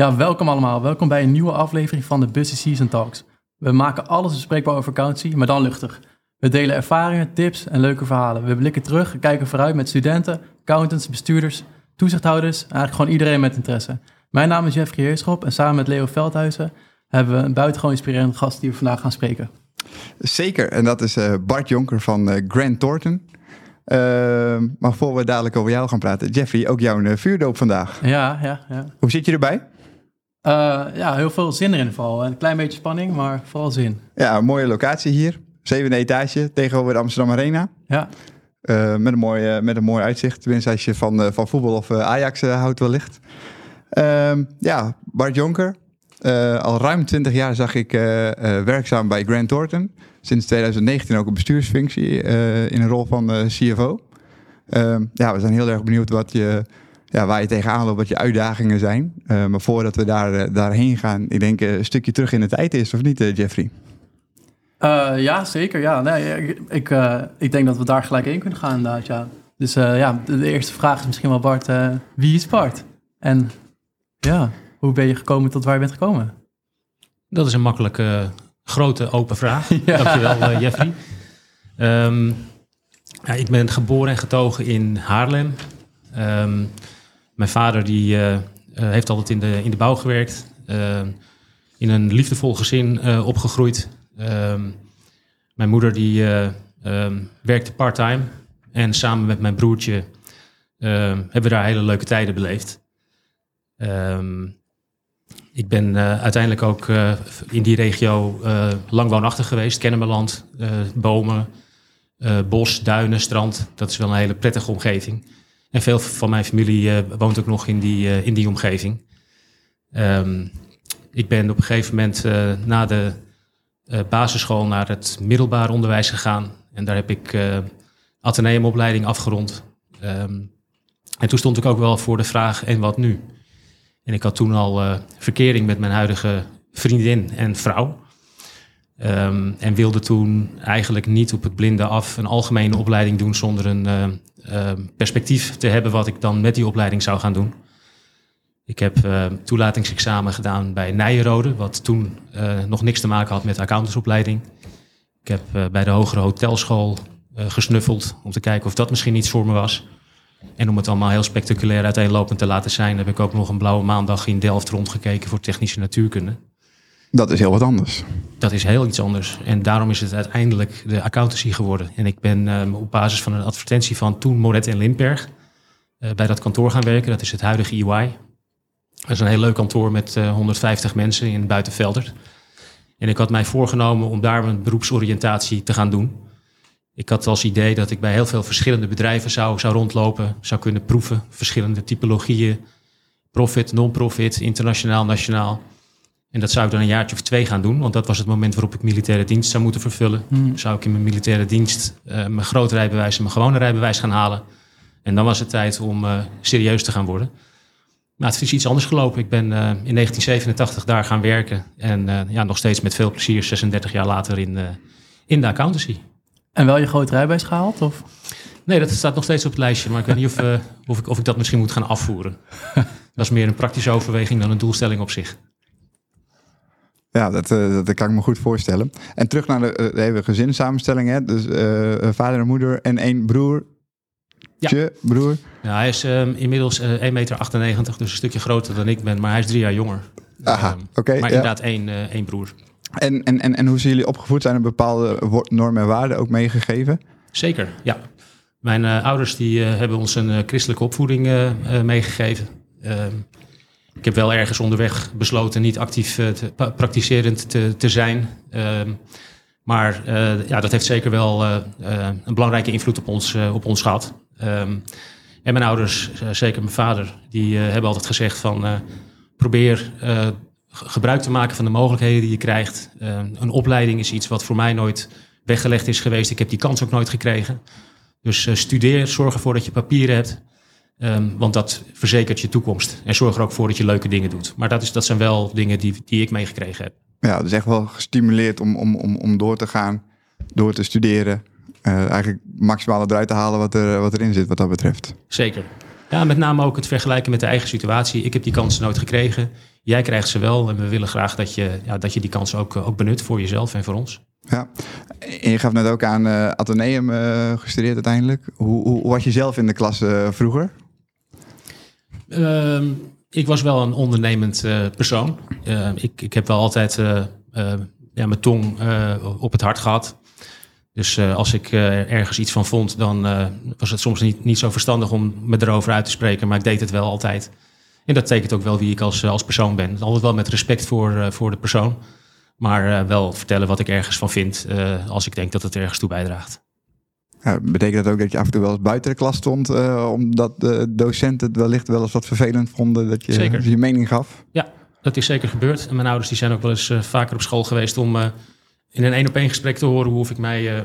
Ja, welkom allemaal. Welkom bij een nieuwe aflevering van de Busy Season Talks. We maken alles bespreekbaar over vakantie, maar dan luchtig. We delen ervaringen, tips en leuke verhalen. We blikken terug en kijken vooruit met studenten, accountants, bestuurders, toezichthouders, eigenlijk gewoon iedereen met interesse. Mijn naam is Jeffrey Heerschop en samen met Leo Veldhuizen hebben we een buitengewoon inspirerende gast die we vandaag gaan spreken. Zeker, en dat is uh, Bart Jonker van uh, Grant Thornton. Uh, maar voor we dadelijk over jou gaan praten, Jeffrey, ook jouw vuurdoop vandaag. Ja, ja, ja. Hoe zit je erbij? Ja, heel veel zin erin vooral. Een klein beetje spanning, maar vooral zin. Ja, een mooie locatie hier. Zevende etage tegenover de Amsterdam Arena. Ja. met, een mooi, met een mooi uitzicht, tenminste als je van, van voetbal of Ajax houdt wellicht. Ehm, ja, Bart Jonker, al ruim 20 jaar zag ik werkzaam bij Grant Thornton. Sinds 2019 ook een bestuursfunctie in een rol van CFO. Ehm, ja, we zijn heel erg benieuwd wat je, ja, waar je tegenaan loopt, wat je uitdagingen zijn. maar voordat we daar, daarheen gaan, ik denk een stukje terug in de tijd is, of niet, Jeffrey? ja, zeker. Ja. Nee, ik, ik, ik denk dat we daar gelijk in kunnen gaan, inderdaad. Ja. Dus ja, de, de, eerste vraag is misschien wel, Bart, wie is Bart? En ja. Hoe ben je gekomen tot waar je bent gekomen? Dat is een makkelijke, grote, open vraag. ja. Dankjewel, uh, Jeffrey. Um, ja, ik ben geboren en getogen in Haarlem. Um, mijn vader die, uh, heeft altijd in de, in de bouw gewerkt. Uh, in een liefdevol gezin opgegroeid. Um, mijn moeder die werkte part-time. En samen met mijn broertje hebben we daar hele leuke tijden beleefd. Ik ben uiteindelijk ook in die regio uh, lang woonachtig geweest. Kennemerland, bomen, bos, duinen, strand. Dat is wel een hele prettige omgeving. En veel van mijn familie woont ook nog in die, in die omgeving. Um, ik ben op een gegeven moment na de basisschool naar het middelbaar onderwijs gegaan. En daar heb ik ateneumopleiding afgerond. Um, en toen stond ik ook wel voor de vraag, en wat nu? En ik had toen al uh, verkering met mijn huidige vriendin en vrouw. Um, en wilde toen eigenlijk niet op het blinde af een algemene opleiding doen zonder een uh, uh, perspectief te hebben wat ik dan met die opleiding zou gaan doen. Ik heb toelatingsexamen gedaan bij Nijenrode, wat toen nog niks te maken had met accountantsopleiding. Ik heb bij de hogere hotelschool gesnuffeld om te kijken of dat misschien iets voor me was. En om het allemaal heel spectaculair uiteenlopend te laten zijn, heb ik ook nog een blauwe maandag in Delft rondgekeken voor technische natuurkunde. Dat is heel wat anders. Dat is heel iets anders. En daarom is het uiteindelijk de accountancy geworden. En ik ben um, op basis van een advertentie van toen Moret en Lindberg uh, bij dat kantoor gaan werken. Dat is het huidige EY. Dat is een heel leuk kantoor met uh, 150 mensen in Buitenveldert. En ik had mij voorgenomen om daar mijn beroepsoriëntatie te gaan doen. Ik had als idee dat ik bij heel veel verschillende bedrijven zou, zou rondlopen, zou kunnen proeven, verschillende typologieën, profit, non-profit, internationaal, nationaal. En dat zou ik dan een jaartje of twee gaan doen, want dat was het moment waarop ik militaire dienst zou moeten vervullen. Hmm. Zou ik in mijn militaire dienst uh, mijn grote rijbewijs en mijn gewone rijbewijs gaan halen. En dan was het tijd om uh, serieus te gaan worden. Maar het is iets anders gelopen. Ik ben uh, in 1987 daar gaan werken en ja, nog steeds met veel plezier 36 jaar later in, in de accountancy. En wel je grote rijbewijs gehaald? Of? Nee, dat staat nog steeds op het lijstje. Maar ik weet niet of, of, ik, of ik dat misschien moet gaan afvoeren. dat is meer een praktische overweging dan een doelstelling op zich. Ja, dat, uh, dat kan ik me goed voorstellen. En terug naar de, uh, de hele gezinssamenstelling. Hè? Dus vader en moeder en één broer. Ja. broer. Ja, hij is um, inmiddels 1,98 meter, dus een stukje groter dan ik ben. Maar hij is drie jaar jonger. Aha, um, oké. maar ja. inderdaad één, één broer. En, en, en, en hoe zijn jullie opgevoed? Zijn er bepaalde normen en waarden ook meegegeven? Zeker, ja. Mijn ouders die, hebben ons een christelijke opvoeding meegegeven. Ehm, ik heb wel ergens onderweg besloten niet actief te, praktiserend te, te zijn. Ehm, maar ja, dat heeft zeker wel een belangrijke invloed op ons, op ons gehad. Um, en mijn ouders, zeker mijn vader, die hebben altijd gezegd van probeer gebruik te maken van de mogelijkheden die je krijgt. Uh, een opleiding is iets wat voor mij nooit weggelegd is geweest. Ik heb die kans ook nooit gekregen. Dus studeer, zorg ervoor dat je papieren hebt. Um, want dat verzekert je toekomst. En zorg er ook voor dat je leuke dingen doet. Maar dat, is, dat zijn wel dingen die, die ik meegekregen heb. Ja, dus echt wel gestimuleerd om, om, om, om door te gaan, door te studeren. Uh, eigenlijk maximaal eruit te halen wat, er, wat erin zit wat dat betreft. Zeker. Ja, met name ook het vergelijken met de eigen situatie. Ik heb die kans nooit gekregen. Jij krijgt ze wel en we willen graag dat je, ja, dat je die kans ook, ook benut voor jezelf en voor ons. Ja, en je gaf net ook aan uh, Atheneum uh, gestudeerd uiteindelijk. Hoe, hoe, was je zelf in de klas vroeger? Uh, ik was wel een ondernemend persoon. Ehm, ik, ik heb wel altijd ja, mijn tong op het hart gehad. Dus als ik ergens iets van vond, dan was het soms niet, niet zo verstandig om me erover uit te spreken. Maar ik deed het wel altijd. En dat tekent ook wel wie ik als, als persoon ben. Altijd wel met respect voor, voor de persoon. Maar wel vertellen wat ik ergens van vind als ik denk dat het ergens toe bijdraagt. Ja, betekent dat ook dat je af en toe wel eens buiten de klas stond, uh, omdat de docenten het wellicht wel eens wat vervelend vonden dat je zeker. je mening gaf? Ja, dat is zeker gebeurd. En mijn ouders die zijn ook wel eens vaker op school geweest om in een één op één gesprek te horen hoe of ik mij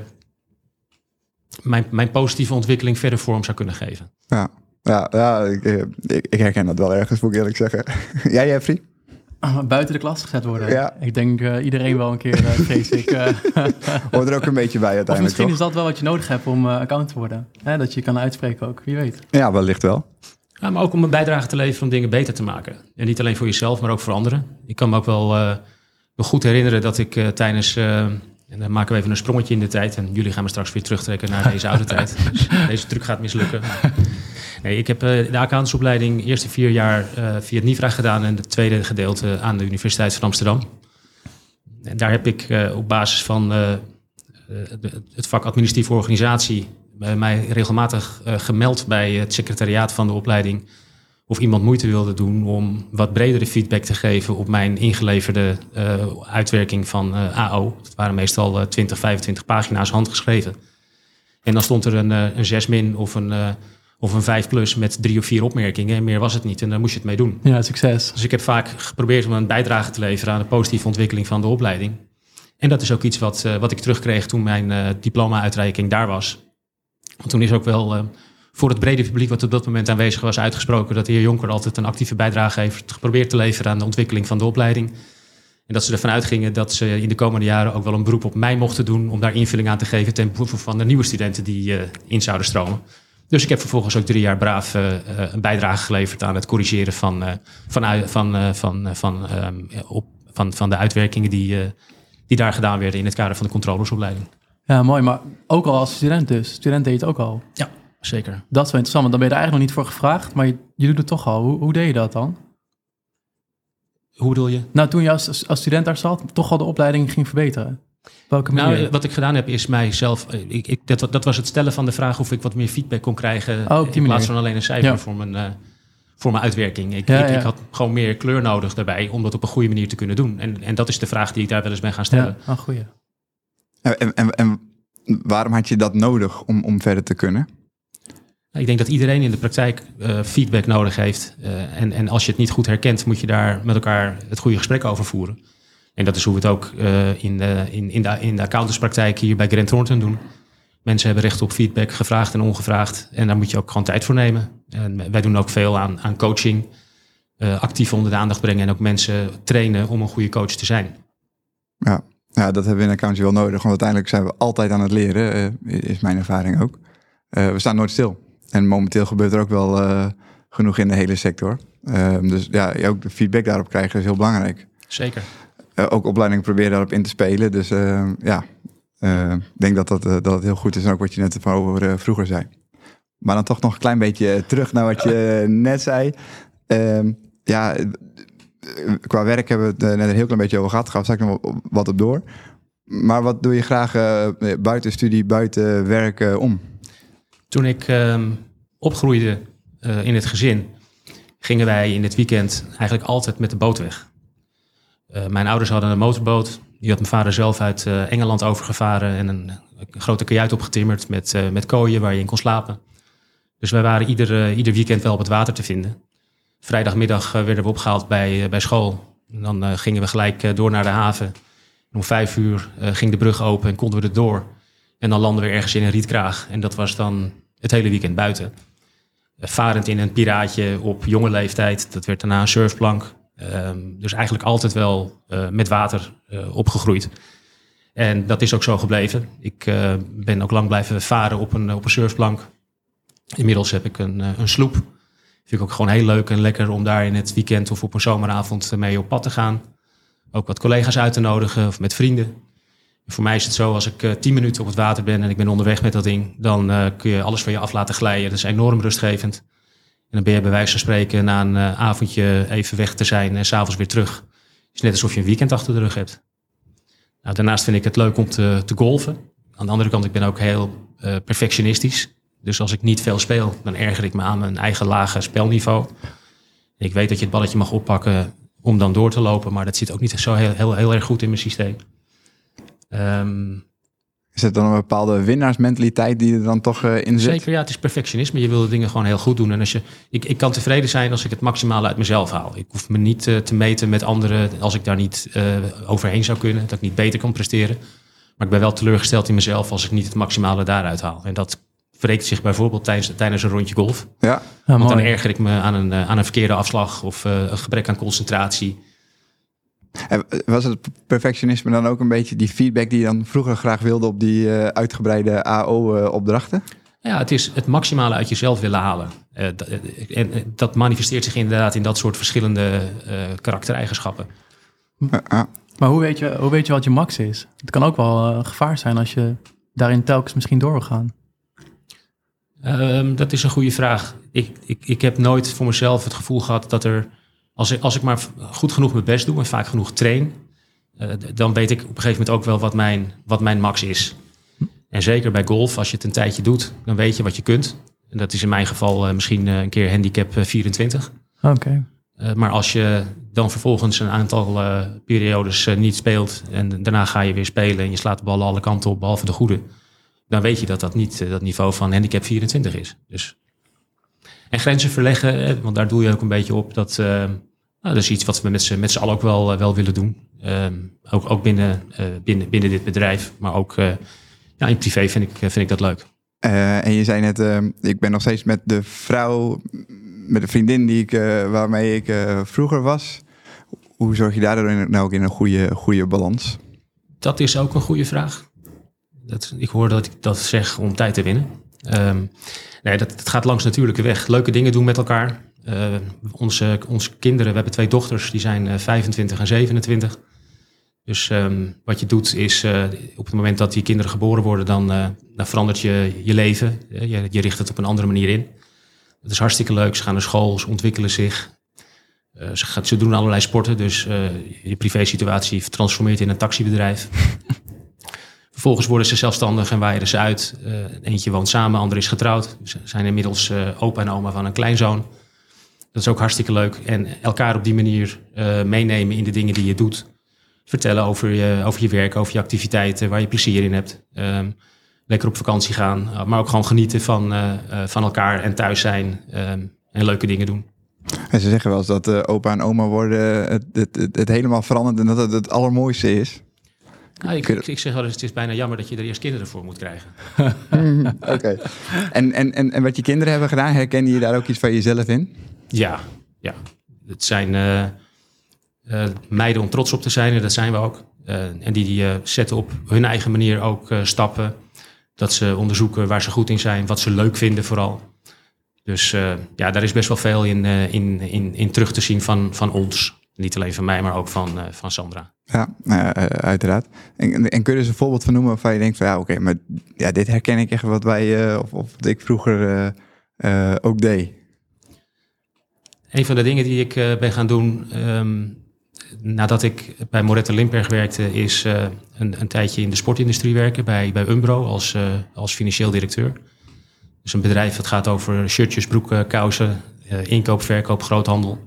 mijn, mijn positieve ontwikkeling verder vorm zou kunnen geven. Ja, ja, ja ik, ik, ik herken dat wel ergens, moet ik eerlijk zeggen. Jij, Jeffrey? buiten de klas gezet worden. Ja. Ik denk uh, iedereen wel een keer, uh, vrees ik. Uh, Hoort er ook een beetje bij uiteindelijk, Of misschien toch? is dat wel wat je nodig hebt om account te worden. Hè, dat je kan uitspreken ook, wie weet. Ja, wellicht wel. Ja, maar ook om een bijdrage te leveren om dingen beter te maken. En niet alleen voor jezelf, maar ook voor anderen. Ik kan me ook wel, wel goed herinneren dat ik tijdens... en dan maken we even een sprongetje in de tijd. En jullie gaan me straks weer terugtrekken naar deze oude tijd. Dus deze truc gaat mislukken. Ik heb uh, de accountantsopleiding eerste vier jaar uh, via het NIVRA gedaan en het tweede gedeelte aan de Universiteit van Amsterdam. En daar heb ik uh, op basis van het vak administratieve organisatie mij regelmatig gemeld bij het secretariaat van de opleiding of iemand moeite wilde doen om wat bredere feedback te geven op mijn ingeleverde uitwerking van AO. Het waren meestal 20, 25 pagina's handgeschreven. En dan stond er een, een 6 min of een of een 5 plus met drie of vier opmerkingen. En meer was het niet. En daar moest je het mee doen. Ja, succes. Dus ik heb vaak geprobeerd om een bijdrage te leveren aan de positieve ontwikkeling van de opleiding. En dat is ook iets wat, uh, wat ik terugkreeg toen mijn uh, diploma-uitreiking daar was. Want toen is ook wel uh, voor het brede publiek wat op dat moment aanwezig was uitgesproken dat de heer Jonker altijd een actieve bijdrage heeft geprobeerd te leveren aan de ontwikkeling van de opleiding. En dat ze ervan uitgingen dat ze in de komende jaren ook wel een beroep op mij mochten doen om daar invulling aan te geven ten behoeve van de nieuwe studenten die in zouden stromen. Dus ik heb vervolgens ook drie jaar braaf uh, een bijdrage geleverd aan het corrigeren van, uh, van, van, van, van, um, op, van, van de uitwerkingen die, die daar gedaan werden in het kader van de controllersopleiding. Ja, mooi. Maar ook al als student dus. Student deed het ook al. Ja, zeker. Dat is wel interessant, want dan ben je er eigenlijk nog niet voor gevraagd, maar je, je doet het toch al. Hoe, hoe deed je dat dan? Hoe bedoel je? Nou, toen je als, als student daar zat, toch al de opleiding ging verbeteren. Welke Nou, wat ik gedaan heb is mijzelf. Eh, ik, ik, dat, dat was het stellen van de vraag of ik wat meer feedback kon krijgen. Oh, in plaats van alleen een cijfer voor, mijn, uh, voor mijn uitwerking. Ik, ik, ik, had gewoon meer kleur nodig daarbij om dat op een goede manier te kunnen doen. En, en dat is de vraag die ik daar wel eens ben gaan stellen. Ja, oh, goeie. En, en, en waarom had je dat nodig om, om verder te kunnen? Nou, ik denk dat iedereen in de praktijk uh, feedback nodig heeft. en, en als je het niet goed herkent, moet je daar met elkaar het goede gesprek over voeren. En dat is hoe we het ook uh, in, de, in, in, de, in de accountantspraktijk hier bij Grant Thornton doen. Mensen hebben recht op feedback, gevraagd en ongevraagd. En daar moet je ook gewoon tijd voor nemen. En wij doen ook veel aan, aan coaching. Uh, actief onder de aandacht brengen en ook mensen trainen om een goede coach te zijn. Ja, ja dat hebben we in accountancy wel nodig. Want uiteindelijk zijn we altijd aan het leren, uh, is mijn ervaring ook. we staan nooit stil. En momenteel gebeurt er ook wel genoeg in de hele sector. Ehm, dus ja, ook de feedback daarop krijgen is heel belangrijk. Zeker. Uh, ook opleidingen proberen daarop in te spelen. Dus uh, ja, uh, ik denk dat dat, dat het heel goed is. En ook wat je net over vroeger zei. Maar dan toch nog een klein beetje terug naar wat je net zei. Ehm, ja, qua werk hebben we het net een heel klein beetje over gehad. Gaan we straks nog wat op door. Maar wat doe je graag buiten studie, buiten werk om? Toen ik ehm, opgroeide in het gezin, gingen wij in het weekend eigenlijk altijd met de boot weg. Uh, mijn ouders hadden een motorboot. Die had mijn vader zelf uit uh, Engeland overgevaren en een, grote kajuit opgetimmerd met, uh, met kooien waar je in kon slapen. Dus wij waren ieder, ieder weekend wel op het water te vinden. Vrijdagmiddag werden we opgehaald bij, bij school. En dan gingen we gelijk door naar de haven. En om vijf uur ging de brug open en konden we er door. En dan landen we ergens in een rietkraag. En dat was dan het hele weekend buiten. varend in een piraatje op jonge leeftijd. Dat werd daarna een surfplank. Um, dus eigenlijk altijd wel uh, met water uh, opgegroeid. En dat is ook zo gebleven. Ik uh, ben ook lang blijven varen op een, op een surfplank. Inmiddels heb ik een, een sloep. Vind ik ook gewoon heel leuk en lekker om daar in het weekend of op een zomeravond mee op pad te gaan. Ook wat collega's uit te nodigen of met vrienden. Voor mij is het zo, als ik tien minuten op het water ben en ik ben onderweg met dat ding, dan kun je alles van je af laten glijden. Dat is enorm rustgevend. Dan ben je bij wijze van spreken na een uh, avondje even weg te zijn en s'avonds weer terug. Het is net alsof je een weekend achter de rug hebt. Nou, daarnaast vind ik het leuk om te, te golven. Aan de andere kant, ik ben ook heel perfectionistisch. Dus als ik niet veel speel, dan erger ik me aan mijn eigen lage spelniveau. Ik weet dat je het balletje mag oppakken om dan door te lopen, maar dat zit ook niet zo heel, heel, heel erg goed in mijn systeem. Um, is het dan een bepaalde winnaarsmentaliteit die er dan toch uh, in zit? Zeker, ja. Het is perfectionisme. Je wil de dingen gewoon heel goed doen. En als je, ik, ik kan tevreden zijn als ik het maximale uit mezelf haal. Ik hoef me niet uh, te meten met anderen als ik daar niet uh, overheen zou kunnen. Dat ik niet beter kan presteren. Maar ik ben wel teleurgesteld in mezelf als ik niet het maximale daaruit haal. En dat wreekt zich bijvoorbeeld tijdens, tijdens een rondje golf. Ja. Want dan erger ik me aan een, aan een verkeerde afslag of een gebrek aan concentratie. En was het perfectionisme dan ook een beetje die feedback die je dan vroeger graag wilde op die uh, uitgebreide AO-opdrachten? Ja, het is het maximale uit jezelf willen halen. Uh, en dat manifesteert zich inderdaad in dat soort verschillende uh, karaktereigenschappen. Maar hoe weet, je, hoe weet je wat je max is? Het kan ook wel gevaar zijn als je daarin telkens misschien door wil gaan. Um, dat is een goede vraag. Ik, ik, ik heb nooit voor mezelf het gevoel gehad dat er als ik, als ik maar goed genoeg mijn best doe en vaak genoeg train, uh, dan weet ik op een gegeven moment ook wel wat mijn, wat mijn max is. En zeker bij golf, als je het een tijdje doet, dan weet je wat je kunt. En dat is in mijn geval uh, misschien uh, een keer handicap 24. Oké. Okay. maar als je dan vervolgens een aantal periodes niet speelt en daarna ga je weer spelen en je slaat de ballen alle kanten op, behalve de goede, dan weet je dat dat niet dat niveau van handicap 24 is. Dus en grenzen verleggen, want daar doe je ook een beetje op. Dat, nou, dat is iets wat we met z'n, met z'n allen ook wel, uh, wel willen doen. Uh, ook ook binnen, binnen, binnen dit bedrijf, maar ook ja, in privé vind ik, vind ik dat leuk. en je zei net, ik ben nog steeds met de vrouw, met de vriendin die ik, waarmee ik vroeger was. Hoe zorg je daar nou ook in een goede, goede balans? Dat is ook een goede vraag. Dat, ik hoor dat ik dat zeg om tijd te winnen. Um, nee, dat, dat, gaat langs natuurlijke weg. Leuke dingen doen met elkaar. Uh, onze, onze kinderen, we hebben twee dochters, die zijn uh, 25 en 27. Dus um, wat je doet is, uh, op het moment dat die kinderen geboren worden, dan, uh, dan verandert je je leven. Je, je, richt het op een andere manier in. Dat is hartstikke leuk. Ze gaan naar school, ze ontwikkelen zich. Ze, ze, doen allerlei sporten, dus je privé situatie transformeert in een taxibedrijf. Vervolgens worden ze zelfstandig en waaien ze uit. Eentje woont samen, ander is getrouwd. Ze zijn inmiddels opa en oma van een kleinzoon. Dat is ook hartstikke leuk. En elkaar op die manier uh, meenemen in de dingen die je doet. Vertellen over je, over je werk, over je activiteiten, waar je plezier in hebt. Um, lekker op vakantie gaan, maar ook gewoon genieten van, van elkaar en thuis zijn um, en leuke dingen doen. En ze zeggen wel eens dat opa en oma worden het, het, het, het helemaal veranderd en dat het het allermooiste is. Nou, ik, ik, ik, zeg wel eens, het is bijna jammer dat je er eerst kinderen voor moet krijgen. Oké. En, en, en, en wat je kinderen hebben gedaan, herken je daar ook iets van jezelf in? Ja, ja. Het zijn uh, meiden om trots op te zijn en dat zijn we ook. Uh, en die, die zetten op hun eigen manier ook stappen. Dat ze onderzoeken waar ze goed in zijn, wat ze leuk vinden vooral. Dus ja, daar is best wel veel in, in, in, in terug te zien van, van ons. Niet alleen van mij, maar ook van, van Sandra. Ja, uh, uiteraard. En, en kun je dus een voorbeeld van noemen waarvan je denkt van ja, oké, maar ja, dit herken ik echt wat wij of, of ik vroeger ook deed. Een van de dingen die ik ben gaan doen um, nadat ik bij Moretta Limperg werkte, is een, een, tijdje in de sportindustrie werken bij, bij Umbro als, als financieel directeur. Dus een bedrijf dat gaat over shirtjes, broeken, kousen, inkoop, verkoop, groothandel.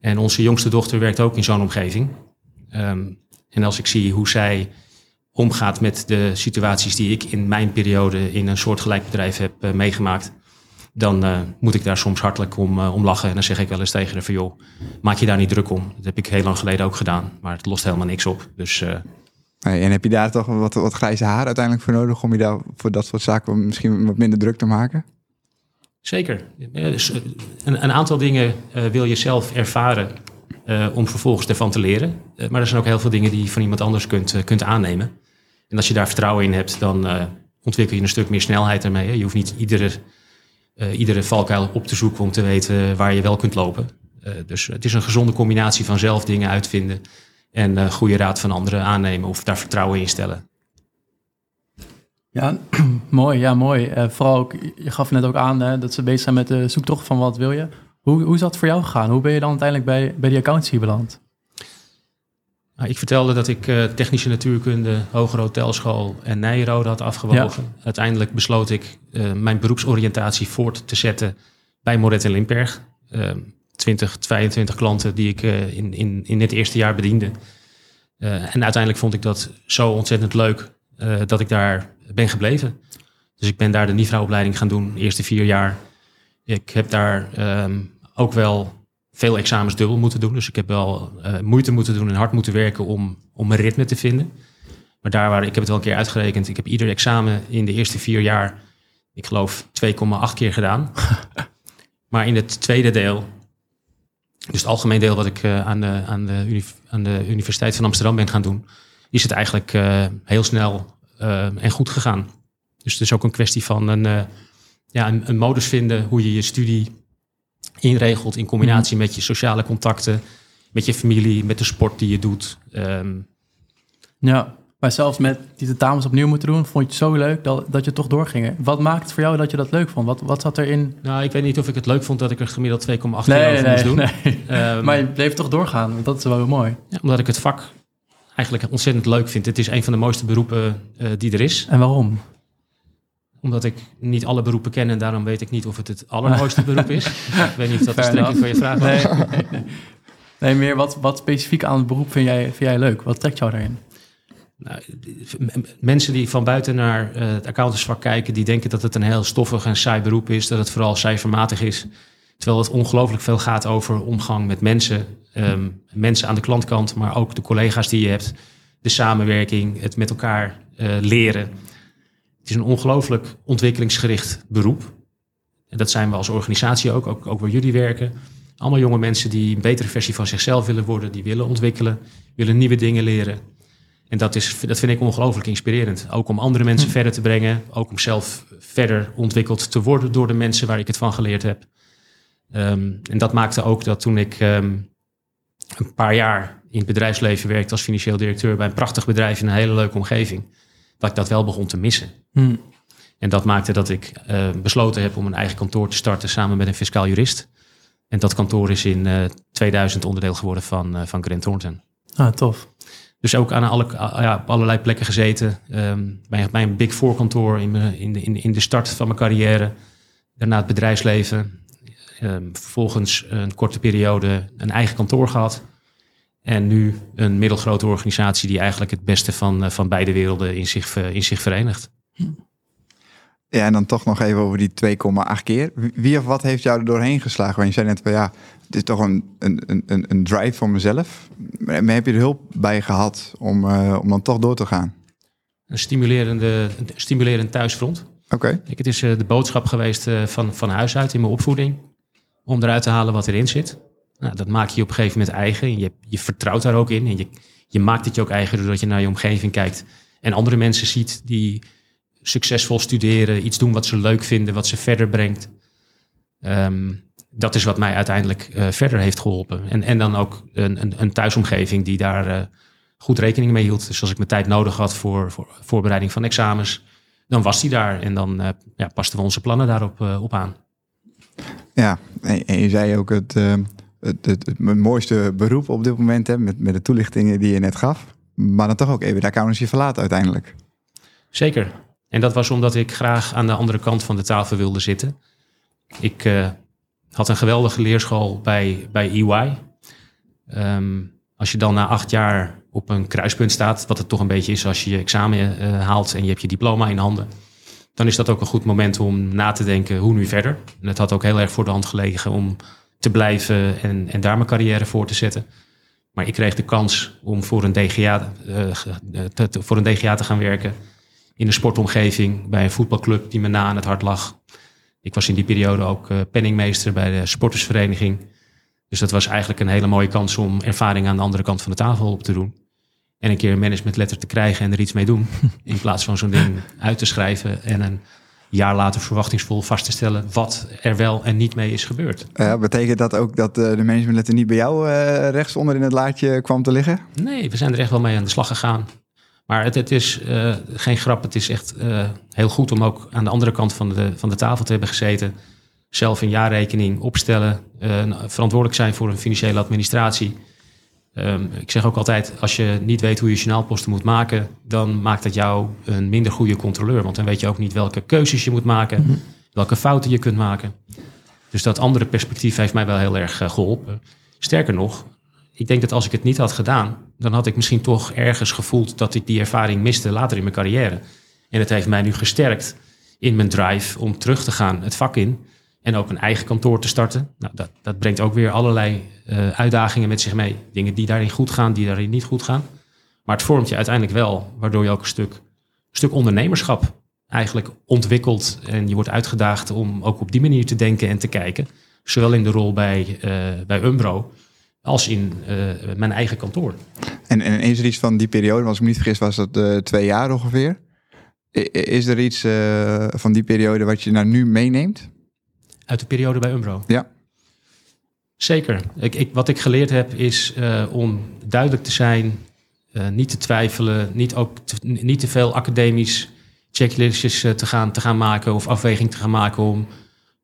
En onze jongste dochter werkt ook in zo'n omgeving. Um, en als ik zie hoe zij omgaat met de situaties die ik in mijn periode in een soortgelijk bedrijf heb meegemaakt, dan uh, moet ik daar soms hartelijk om, uh, om lachen. En dan zeg ik wel eens tegen haar van joh, maak je daar niet druk om. Dat heb ik heel lang geleden ook gedaan, maar het lost helemaal niks op. Dus, hey, en heb je daar toch wat, wat grijze haar uiteindelijk voor nodig om je daar voor dat soort zaken misschien wat minder druk te maken? Zeker. Dus, een, een, aantal dingen wil je zelf ervaren om vervolgens ervan te leren. Maar er zijn ook heel veel dingen die je van iemand anders kunt, kunt aannemen. En als je daar vertrouwen in hebt, dan ontwikkel je een stuk meer snelheid ermee. Hè? Je hoeft niet iedere iedere valkuil op te zoeken om te weten waar je wel kunt lopen. dus het is een gezonde combinatie van zelf dingen uitvinden en goede raad van anderen aannemen of daar vertrouwen in stellen. Ja, mooi. Ja, mooi. Vooral ook, je gaf net ook aan hè, dat ze bezig zijn met de zoektocht van wat wil je. Hoe, hoe is dat voor jou gegaan? Hoe ben je dan uiteindelijk bij, bij die accountancy beland? Nou, ik vertelde dat ik uh, technische natuurkunde, hogere hotelschool en Nijrode had afgewogen. Uiteindelijk besloot ik uh, mijn beroepsoriëntatie voort te zetten bij Moret en Limperg. 20, 22 klanten die ik in, in, in het eerste jaar bediende. en uiteindelijk vond ik dat zo ontzettend leuk dat ik daar ben gebleven. Dus ik ben daar de NIVRA-opleiding gaan doen, de eerste vier jaar. Ik heb daar ehm, ook wel veel examens dubbel moeten doen. Dus ik heb wel uh, moeite moeten doen en hard moeten werken om, om mijn ritme te vinden. Maar daar waar, ik heb het wel een keer uitgerekend. Ik heb ieder examen in de eerste vier jaar, ik geloof 2,8 keer gedaan. maar in het tweede deel, dus het algemeen deel wat ik uh, aan, de, aan, de aan de Universiteit van Amsterdam ben gaan doen, is het eigenlijk uh, heel snel en goed gegaan. Dus het is ook een kwestie van een, ja, een, een modus vinden hoe je je studie inregelt in combinatie mhm. met je sociale contacten, met je familie, met de sport die je doet. Ehm, ja, maar zelfs met die tentamens opnieuw moeten doen, vond je het zo leuk dat, dat je toch doorging. Wat maakt het voor jou dat je dat leuk vond? Wat, wat zat erin? Nou, ik weet niet of ik het leuk vond dat ik er gemiddeld 2,8 nee, over moest doen. Nee. Um, maar je bleef toch doorgaan, want dat is wel mooi. Ja, omdat ik het vak eigenlijk ontzettend leuk vind. Het is een van de mooiste beroepen uh, die er is. En waarom? Omdat ik niet alle beroepen ken en daarom weet ik niet of het het allermooiste beroep is. ik weet niet of dat de strekking van je vraag was. Nee, nee, meer wat, wat specifiek aan het beroep vind jij, vind jij leuk? Wat trekt jou daarin? Nou, mensen die van buiten naar uh, het accountantsvak kijken, die denken dat het een heel stoffig en saai beroep is, dat het vooral cijfermatig is. Terwijl het ongelooflijk veel gaat over omgang met mensen, ehm, mensen aan de klantkant, maar ook de collega's die je hebt, de samenwerking, het met elkaar uh, leren. Het is een ongelooflijk ontwikkelingsgericht beroep. En dat zijn we als organisatie ook, ook, ook waar jullie werken. Allemaal jonge mensen die een betere versie van zichzelf willen worden, die willen ontwikkelen, willen nieuwe dingen leren. En dat, is, dat vind ik ongelooflijk inspirerend. Ook om andere mensen hm. verder te brengen, ook om zelf verder ontwikkeld te worden door de mensen waar ik het van geleerd heb. Ehm, en dat maakte ook dat toen ik ehm, een paar jaar in het bedrijfsleven werkte als financieel directeur bij een prachtig bedrijf in een hele leuke omgeving, dat ik dat wel begon te missen. Hmm. En dat maakte dat ik uh, besloten heb om een eigen kantoor te starten samen met een fiscaal jurist. En dat kantoor is in uh, eh, 2000 onderdeel geworden van, uh, van Grant Thornton. Ah, tof. Dus ook aan alle, ja, op allerlei plekken gezeten. Um, bij, bij, een Big Four kantoor in, in, de, in, in de start van mijn carrière. Daarna het bedrijfsleven. Um, vervolgens een korte periode een eigen kantoor gehad. En nu een middelgrote organisatie die eigenlijk het beste van, eh, van beide werelden in zich, in zich verenigt. Ja, en dan toch nog even over die 2,8 keer. Wie of wat heeft jou er doorheen geslagen? Want je zei net van ja, het is toch een, een, een, een drive voor mezelf. Maar heb je er hulp bij gehad om, uh, om dan toch door te gaan? Een stimulerende, een stimulerend thuisfront. Oké. Het is uh, de boodschap geweest uh, van, van huis uit in mijn opvoeding. Om eruit te halen wat erin zit. Nou, dat maak je op een gegeven moment eigen. Je, je vertrouwt daar ook in. En je, je maakt het je ook eigen doordat je naar je omgeving kijkt. En andere mensen ziet die succesvol studeren, iets doen wat ze leuk vinden, wat ze verder brengt. Ehm, dat is wat mij uiteindelijk uh, verder heeft geholpen. En, en dan ook een, een, een thuisomgeving die daar uh, goed rekening mee hield. Dus als ik mijn tijd nodig had voor, voor voorbereiding van examens, dan was die daar. En dan uh, ja, pasten we onze plannen daarop op aan. Ja, en je zei ook het het, het, mooiste beroep op dit moment, hè, met, met de toelichtingen die je net gaf. Maar dan toch ook even de accountancy verlaten uiteindelijk. Zeker. En dat was omdat ik graag aan de andere kant van de tafel wilde zitten. Ik uh, had een geweldige leerschool bij, bij EY. Um, als je dan na acht jaar op een kruispunt staat, wat het toch een beetje is als je je examen uh, haalt en je hebt je diploma in handen, dan is dat ook een goed moment om na te denken hoe nu verder. En het had ook heel erg voor de hand gelegen om te blijven en, en daar mijn carrière voor te zetten. Maar ik kreeg de kans om voor een DGA, uh, eh, te, te, voor een DGA te gaan werken. In een sportomgeving bij een voetbalclub die me na aan het hart lag. Ik was in die periode ook uh, penningmeester bij de sportersvereniging. Dus dat was eigenlijk een hele mooie kans om ervaring aan de andere kant van de tafel op te doen. En een keer een managementletter te krijgen en er iets mee doen. In plaats van zo'n ding uit te schrijven en een jaar later verwachtingsvol vast te stellen wat er wel en niet mee is gebeurd. Uh, betekent dat ook dat uh, de managementletter niet bij jou uh, rechtsonder in het laadje kwam te liggen? Nee, we zijn er echt wel mee aan de slag gegaan. Maar het, het is geen grap, het is echt heel goed om ook aan de andere kant van de, van de tafel te hebben gezeten. Zelf een jaarrekening opstellen, verantwoordelijk zijn voor een financiële administratie. Um, ik zeg ook altijd, als je niet weet hoe je journaalposten moet maken, dan maakt dat jou een minder goede controleur. Want dan weet je ook niet welke keuzes je moet maken, mm -hmm. welke fouten je kunt maken. Dus dat andere perspectief heeft mij wel heel erg uh, geholpen. Sterker nog, ik denk dat als ik het niet had gedaan, dan had ik misschien toch ergens gevoeld dat ik die ervaring miste later in mijn carrière. En het heeft mij nu gesterkt in mijn drive om terug te gaan het vak in. En ook een eigen kantoor te starten. Nou, dat, dat brengt ook weer allerlei uh, uitdagingen met zich mee. Dingen die daarin goed gaan, die daarin niet goed gaan. Maar het vormt je uiteindelijk wel, waardoor je ook een stuk, stuk ondernemerschap eigenlijk ontwikkelt. En je wordt uitgedaagd om ook op die manier te denken en te kijken. Zowel in de rol bij, uh, bij Umbro als in uh, mijn eigen kantoor. En, en is er iets van die periode, als ik me niet vergis, was dat twee jaar ongeveer? Is er iets van die periode wat je naar nu meeneemt? Uit de periode bij Umbro? Ja. Zeker. Ik, ik, wat ik geleerd heb is uh, om duidelijk te zijn, uh, niet te twijfelen, niet, ook te, niet te veel academisch checklistjes uh, te, gaan, te gaan maken of afweging te gaan maken om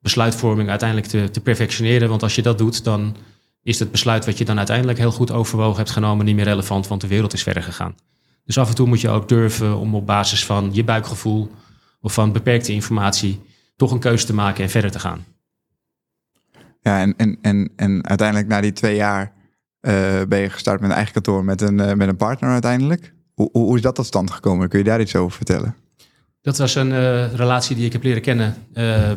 besluitvorming uiteindelijk te, te perfectioneren. Want als je dat doet, dan is het besluit wat je dan uiteindelijk heel goed overwogen hebt genomen niet meer relevant, want de wereld is verder gegaan. Dus af en toe moet je ook durven om op basis van je buikgevoel of van beperkte informatie toch een keuze te maken en verder te gaan. Ja, en, en, en, en uiteindelijk na die twee jaar uh, ben je gestart met een eigen kantoor met een, uh, met een partner uiteindelijk. Hoe, hoe is dat tot stand gekomen? Kun je daar iets over vertellen? Dat was een uh, relatie die ik heb leren kennen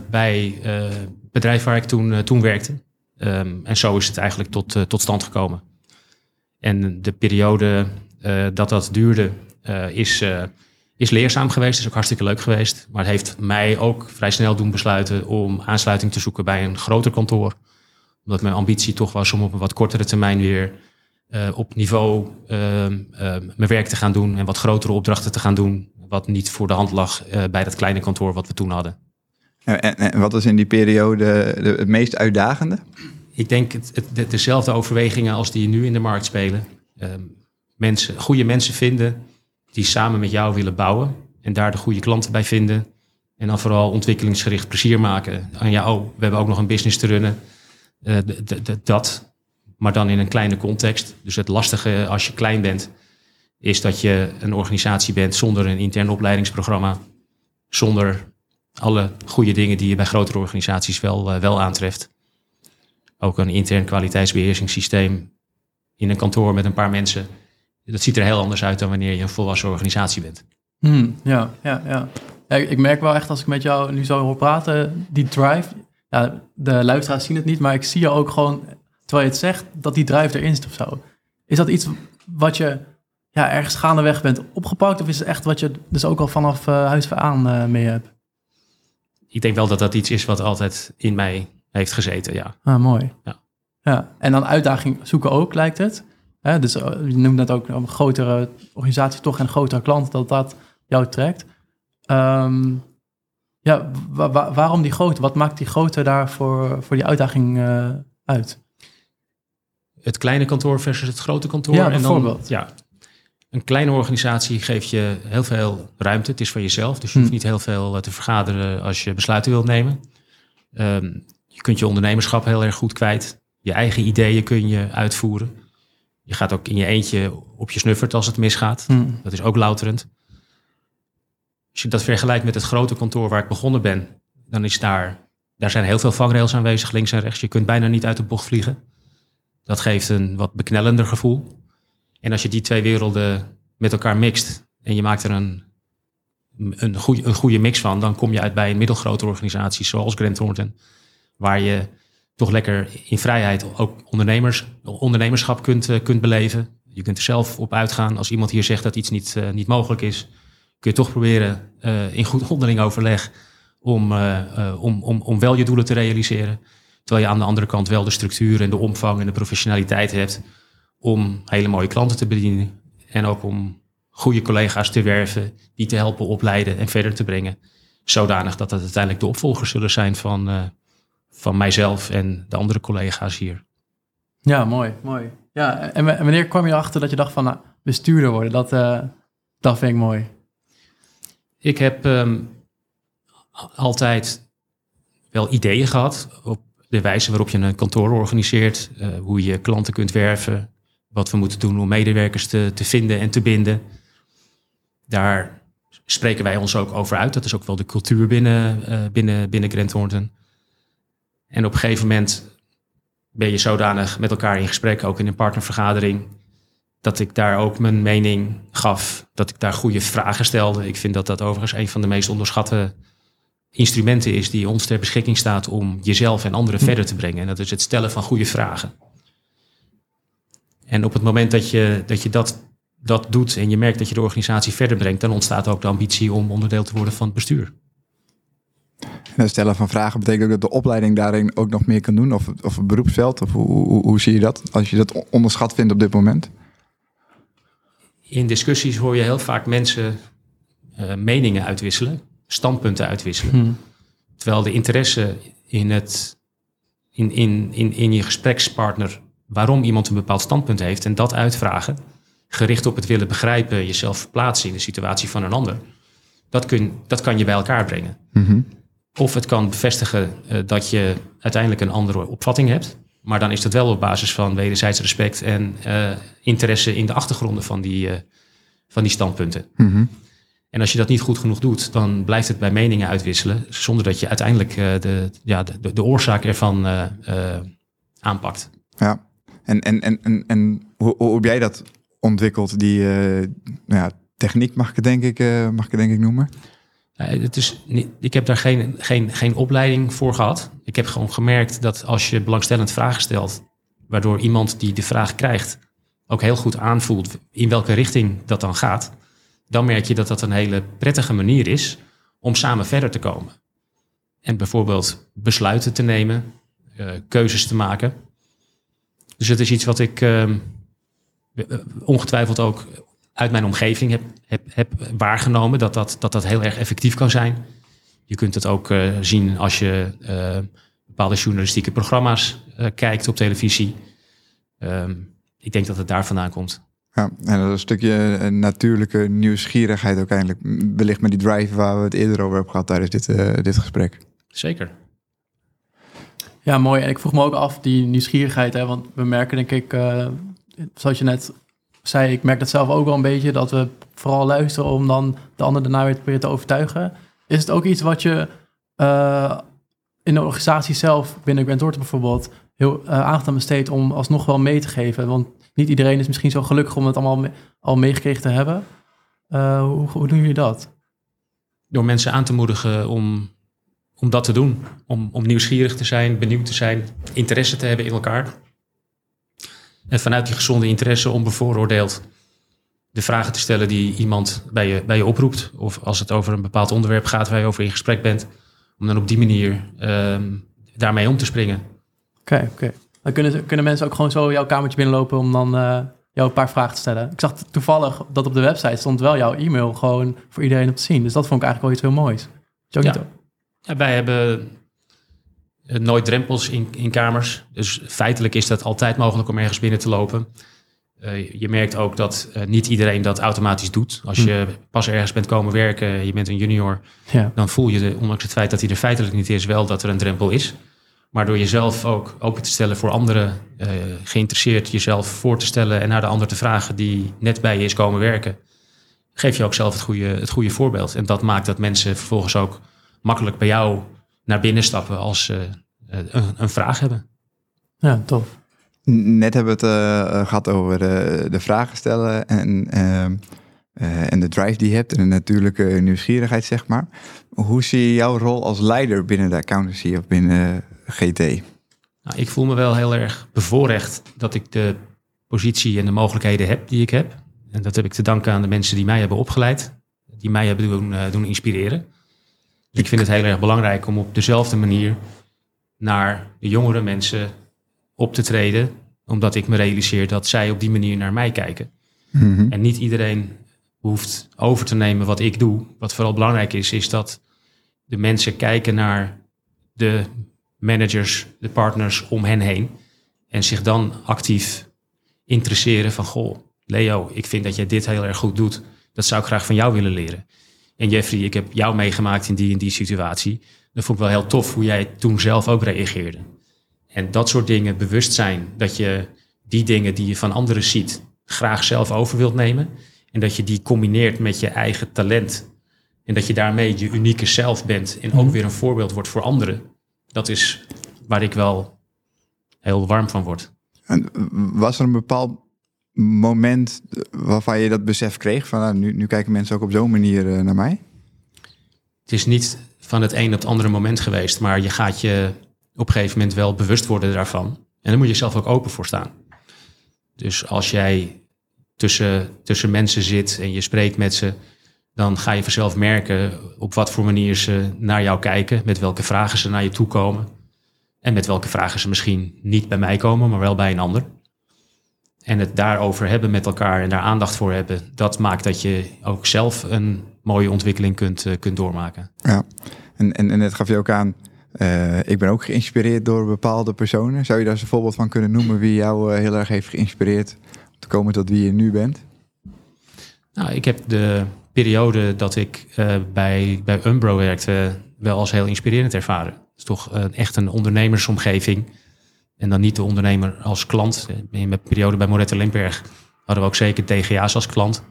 bij het bedrijf waar ik toen, toen werkte. Um, en zo is het eigenlijk tot, tot stand gekomen. En de periode dat dat duurde is, is leerzaam geweest, is ook hartstikke leuk geweest. Maar het heeft mij ook vrij snel doen besluiten om aansluiting te zoeken bij een groter kantoor. Omdat mijn ambitie toch was om op een wat kortere termijn weer uh, op niveau uh, uh, mijn werk te gaan doen en wat grotere opdrachten te gaan doen. Wat niet voor de hand lag bij dat kleine kantoor wat we toen hadden. En, en wat was in die periode de, het meest uitdagende? Ik denk het, het, dezelfde overwegingen als die nu in de markt spelen. Ehm, mensen, goede mensen vinden die samen met jou willen bouwen en daar de goede klanten bij vinden. En dan vooral ontwikkelingsgericht plezier maken. En ja, oh, we hebben ook nog een business te runnen. Uh, dat, maar dan in een kleine context. Dus het lastige als je klein bent, is dat je een organisatie bent zonder een intern opleidingsprogramma. Zonder alle goede dingen die je bij grotere organisaties wel, uh, wel aantreft. Ook een intern kwaliteitsbeheersingssysteem in een kantoor met een paar mensen dat ziet er heel anders uit dan wanneer je een volwassen organisatie bent. Hmm, ja, ja, ja, ja. Ik merk wel echt als ik met jou nu zo hoor praten, die drive. Ja, de luisteraars zien het niet, maar ik zie je ook gewoon, terwijl je het zegt, dat die drive erin zit of zo. Is dat iets wat je ja, ergens gaandeweg bent opgepakt? Of is het echt wat je dus ook al vanaf uh, huis aan uh, mee hebt? Ik denk wel dat dat iets is wat altijd in mij heeft gezeten, ja. Ah, mooi. Ja. ja. En dan uitdaging zoeken ook, lijkt het. Hè, dus eh, je noemt net ook een grotere organisatie, toch een grotere klant, dat dat jou trekt. Um, ja, wa waarom die grote? Wat maakt die grote daar voor, voor die uitdaging uh, uit? Het kleine kantoor versus het grote kantoor. Ja, bijvoorbeeld. Dan, ja, een kleine organisatie geeft je heel veel ruimte. Het is van jezelf, dus je hoeft hm. niet heel veel eh, te vergaderen als je besluiten wilt nemen. Um, je kunt je ondernemerschap heel erg goed kwijt. Je eigen ideeën kun je uitvoeren. Je gaat ook in je eentje op je snuffert als het misgaat. Hmm. Dat is ook louterend. Als je dat vergelijkt met het grote kantoor waar ik begonnen ben, dan is daar, daar zijn heel veel vangrails aanwezig, links en rechts. Je kunt bijna niet uit de bocht vliegen. Dat geeft een wat beknellender gevoel. En als je die twee werelden met elkaar mixt en je maakt er een, een, goede, een goede mix van, dan kom je uit bij een middelgrote organisatie zoals Grant Thornton, waar je toch lekker in vrijheid ook ondernemers, ondernemerschap kunt, uh, kunt beleven. Je kunt er zelf op uitgaan. Als iemand hier zegt dat iets niet, uh, niet mogelijk is, kun je toch proberen uh, in goed onderling overleg om, om, om, om wel je doelen te realiseren. Terwijl je aan de andere kant wel de structuur en de omvang en de professionaliteit hebt om hele mooie klanten te bedienen. En ook om goede collega's te werven, die te helpen opleiden en verder te brengen zodanig dat het uiteindelijk de opvolgers zullen zijn van, uh, van mijzelf en de andere collega's hier. Ja, mooi, mooi. Ja, en wanneer kwam je erachter dat je dacht van nou, bestuurder worden? Dat, uh, dat vind ik mooi. Ik heb um, altijd wel ideeën gehad op de wijze waarop je een kantoor organiseert, uh, hoe je klanten kunt werven, wat we moeten doen om medewerkers te, te vinden en te binden. Daar spreken wij ons ook over uit. Dat is ook wel de cultuur binnen, uh, binnen, binnen Grant Thornton. En op een gegeven moment ben je zodanig met elkaar in gesprek, ook in een partnervergadering, dat ik daar ook mijn mening gaf. Dat ik daar goede vragen stelde. Ik vind dat dat overigens een van de meest onderschatte instrumenten is die ons ter beschikking staat om jezelf en anderen hm. verder te brengen. En dat is het stellen van goede vragen. En op het moment dat je dat, je dat, dat doet en je merkt dat je de organisatie verder brengt, dan ontstaat ook de ambitie om onderdeel te worden van het bestuur. En het stellen van vragen betekent ook dat de opleiding daarin ook nog meer kan doen? Of, of het beroepsveld? Of hoe, hoe, hoe zie je dat als je dat onderschat vindt op dit moment? In discussies hoor je heel vaak mensen uh, meningen uitwisselen, standpunten uitwisselen. Hmm. Terwijl de interesse in, het, in, in, in, in je gesprekspartner waarom iemand een bepaald standpunt heeft en dat uitvragen, gericht op het willen begrijpen, jezelf verplaatsen in de situatie van een ander, dat, kun, dat kan je bij elkaar brengen. Mm of het kan bevestigen uh, dat je uiteindelijk een andere opvatting hebt. Maar dan is dat wel op basis van wederzijds respect en uh, interesse in de achtergronden van die, uh, van die standpunten. Mm -hmm. En als je dat niet goed genoeg doet, dan blijft het bij meningen uitwisselen, zonder dat je uiteindelijk de, ja, de, de oorzaak ervan aanpakt. Ja, en, en, en, en, en hoe, hoe heb jij dat ontwikkeld, die nou ja, techniek mag ik denk ik, mag ik denk ik noemen? Het is ik heb daar geen, geen, geen opleiding voor gehad. Ik heb gewoon gemerkt dat als je belangstellend vragen stelt, waardoor iemand die de vraag krijgt ook heel goed aanvoelt in welke richting dat dan gaat, dan merk je dat dat een hele prettige manier is om samen verder te komen. En bijvoorbeeld besluiten te nemen, uh, keuzes te maken. Dus het is iets wat ik uh, ongetwijfeld ook uit mijn omgeving heb, heb, heb waargenomen dat dat, dat dat heel erg effectief kan zijn. Je kunt het ook uh, zien als je uh, bepaalde journalistieke programma's uh, kijkt op televisie. Um, ik denk dat het daar vandaan komt. Ja, en dat een stukje natuurlijke nieuwsgierigheid ook eindelijk. Wellicht met die drive waar we het eerder over hebben gehad tijdens dit, dit gesprek. Zeker. Ja, mooi. En ik vroeg me ook af, die nieuwsgierigheid, hè, want we merken denk ik, zoals je net zei, ik merk dat zelf ook wel een beetje, dat we vooral luisteren om dan de ander daarna weer te proberen te overtuigen. Is het ook iets wat je uh, in de organisatie zelf, binnen Grant Thornton bijvoorbeeld, heel uh, aandacht aan besteedt om alsnog wel mee te geven? Want niet iedereen is misschien zo gelukkig om het allemaal al meegekregen te hebben. Uh, hoe, hoe doen jullie dat? Door mensen aan te moedigen om, om dat te doen. Om, om nieuwsgierig te zijn, benieuwd te zijn, interesse te hebben in elkaar. En vanuit die gezonde interesse onbevooroordeeld de vragen te stellen die iemand bij je, bij je oproept. Of als het over een bepaald onderwerp gaat waar je over in gesprek bent. Om dan op die manier um, daarmee om te springen. Oké, oké. Dan kunnen, kunnen mensen ook gewoon zo jouw kamertje binnenlopen om dan uh, jou een paar vragen te stellen. Ik zag toevallig dat op de website stond wel jouw e-mail gewoon voor iedereen op te zien. Dus dat vond ik eigenlijk wel iets heel moois. Ja. ja. wij hebben nooit drempels in, in kamers. Dus feitelijk is dat altijd mogelijk om ergens binnen te lopen. Uh, je merkt ook dat uh, niet iedereen dat automatisch doet. Als je hm. pas ergens bent komen werken, je bent een junior, ja. dan voel je, de, ondanks het feit dat hij er feitelijk niet is, wel dat er een drempel is. Maar door jezelf ook open te stellen voor anderen, uh, geïnteresseerd jezelf voor te stellen en naar de ander te vragen die net bij je is komen werken, geef je ook zelf het goede, het goede voorbeeld. En dat maakt dat mensen vervolgens ook makkelijk bij jou naar binnen stappen als ze uh, een, een, vraag hebben. Ja, tof. Net hebben we het uh, gehad over de vragen stellen en, ehm, en de drive die je hebt en de natuurlijke nieuwsgierigheid, zeg maar. Hoe zie je jouw rol als leider binnen de accountancy of binnen GT? Nou, ik voel me wel heel erg bevoorrecht dat ik de positie en de mogelijkheden heb die ik heb. En dat heb ik te danken aan de mensen die mij hebben opgeleid, die mij hebben doen, doen inspireren. Ik vind het heel erg belangrijk om op dezelfde manier naar de jongere mensen op te treden, omdat ik me realiseer dat zij op die manier naar mij kijken. Mhm. En niet iedereen hoeft over te nemen wat ik doe. Wat vooral belangrijk is, is dat de mensen kijken naar de managers, de partners om hen heen. En zich dan actief interesseren van, goh, Leo, ik vind dat jij dit heel erg goed doet. Dat zou ik graag van jou willen leren. En Jeffrey, ik heb jou meegemaakt in die en die situatie. Dat vond ik wel heel tof hoe jij toen zelf ook reageerde. En dat soort dingen, bewustzijn dat je die dingen die je van anderen ziet, graag zelf over wilt nemen. En dat je die combineert met je eigen talent. En dat je daarmee je unieke zelf bent en ook weer een voorbeeld wordt voor anderen. Dat is waar ik wel heel warm van word. En was er een bepaald moment waarvan je dat besef kreeg van nou, nu, kijken mensen ook op zo'n manier eh, naar mij? Het is niet van het een op het andere moment geweest, maar je gaat je op een gegeven moment wel bewust worden daarvan. En dan moet je zelf ook open voor staan. Dus als jij tussen, tussen mensen zit en je spreekt met ze, dan ga je vanzelf merken op wat voor manier ze naar jou kijken, met welke vragen ze naar je toe komen. En met welke vragen ze misschien niet bij mij komen, maar wel bij een ander. En het daarover hebben met elkaar en daar aandacht voor hebben, dat maakt dat je ook zelf een mooie ontwikkeling kunt, uh, kunt doormaken. Ja, en, en, en net gaf je ook aan, uh, ik ben ook geïnspireerd door bepaalde personen. Zou je daar eens een voorbeeld van kunnen noemen wie jou uh, heel erg heeft geïnspireerd om te komen tot wie je nu bent? Nou, ik heb de periode dat ik bij, bij Umbro werkte wel als heel inspirerend ervaren. Het is toch echt een ondernemersomgeving en dan niet de ondernemer als klant. In mijn periode bij Moretta Limberg hadden we ook zeker DGA's als klant.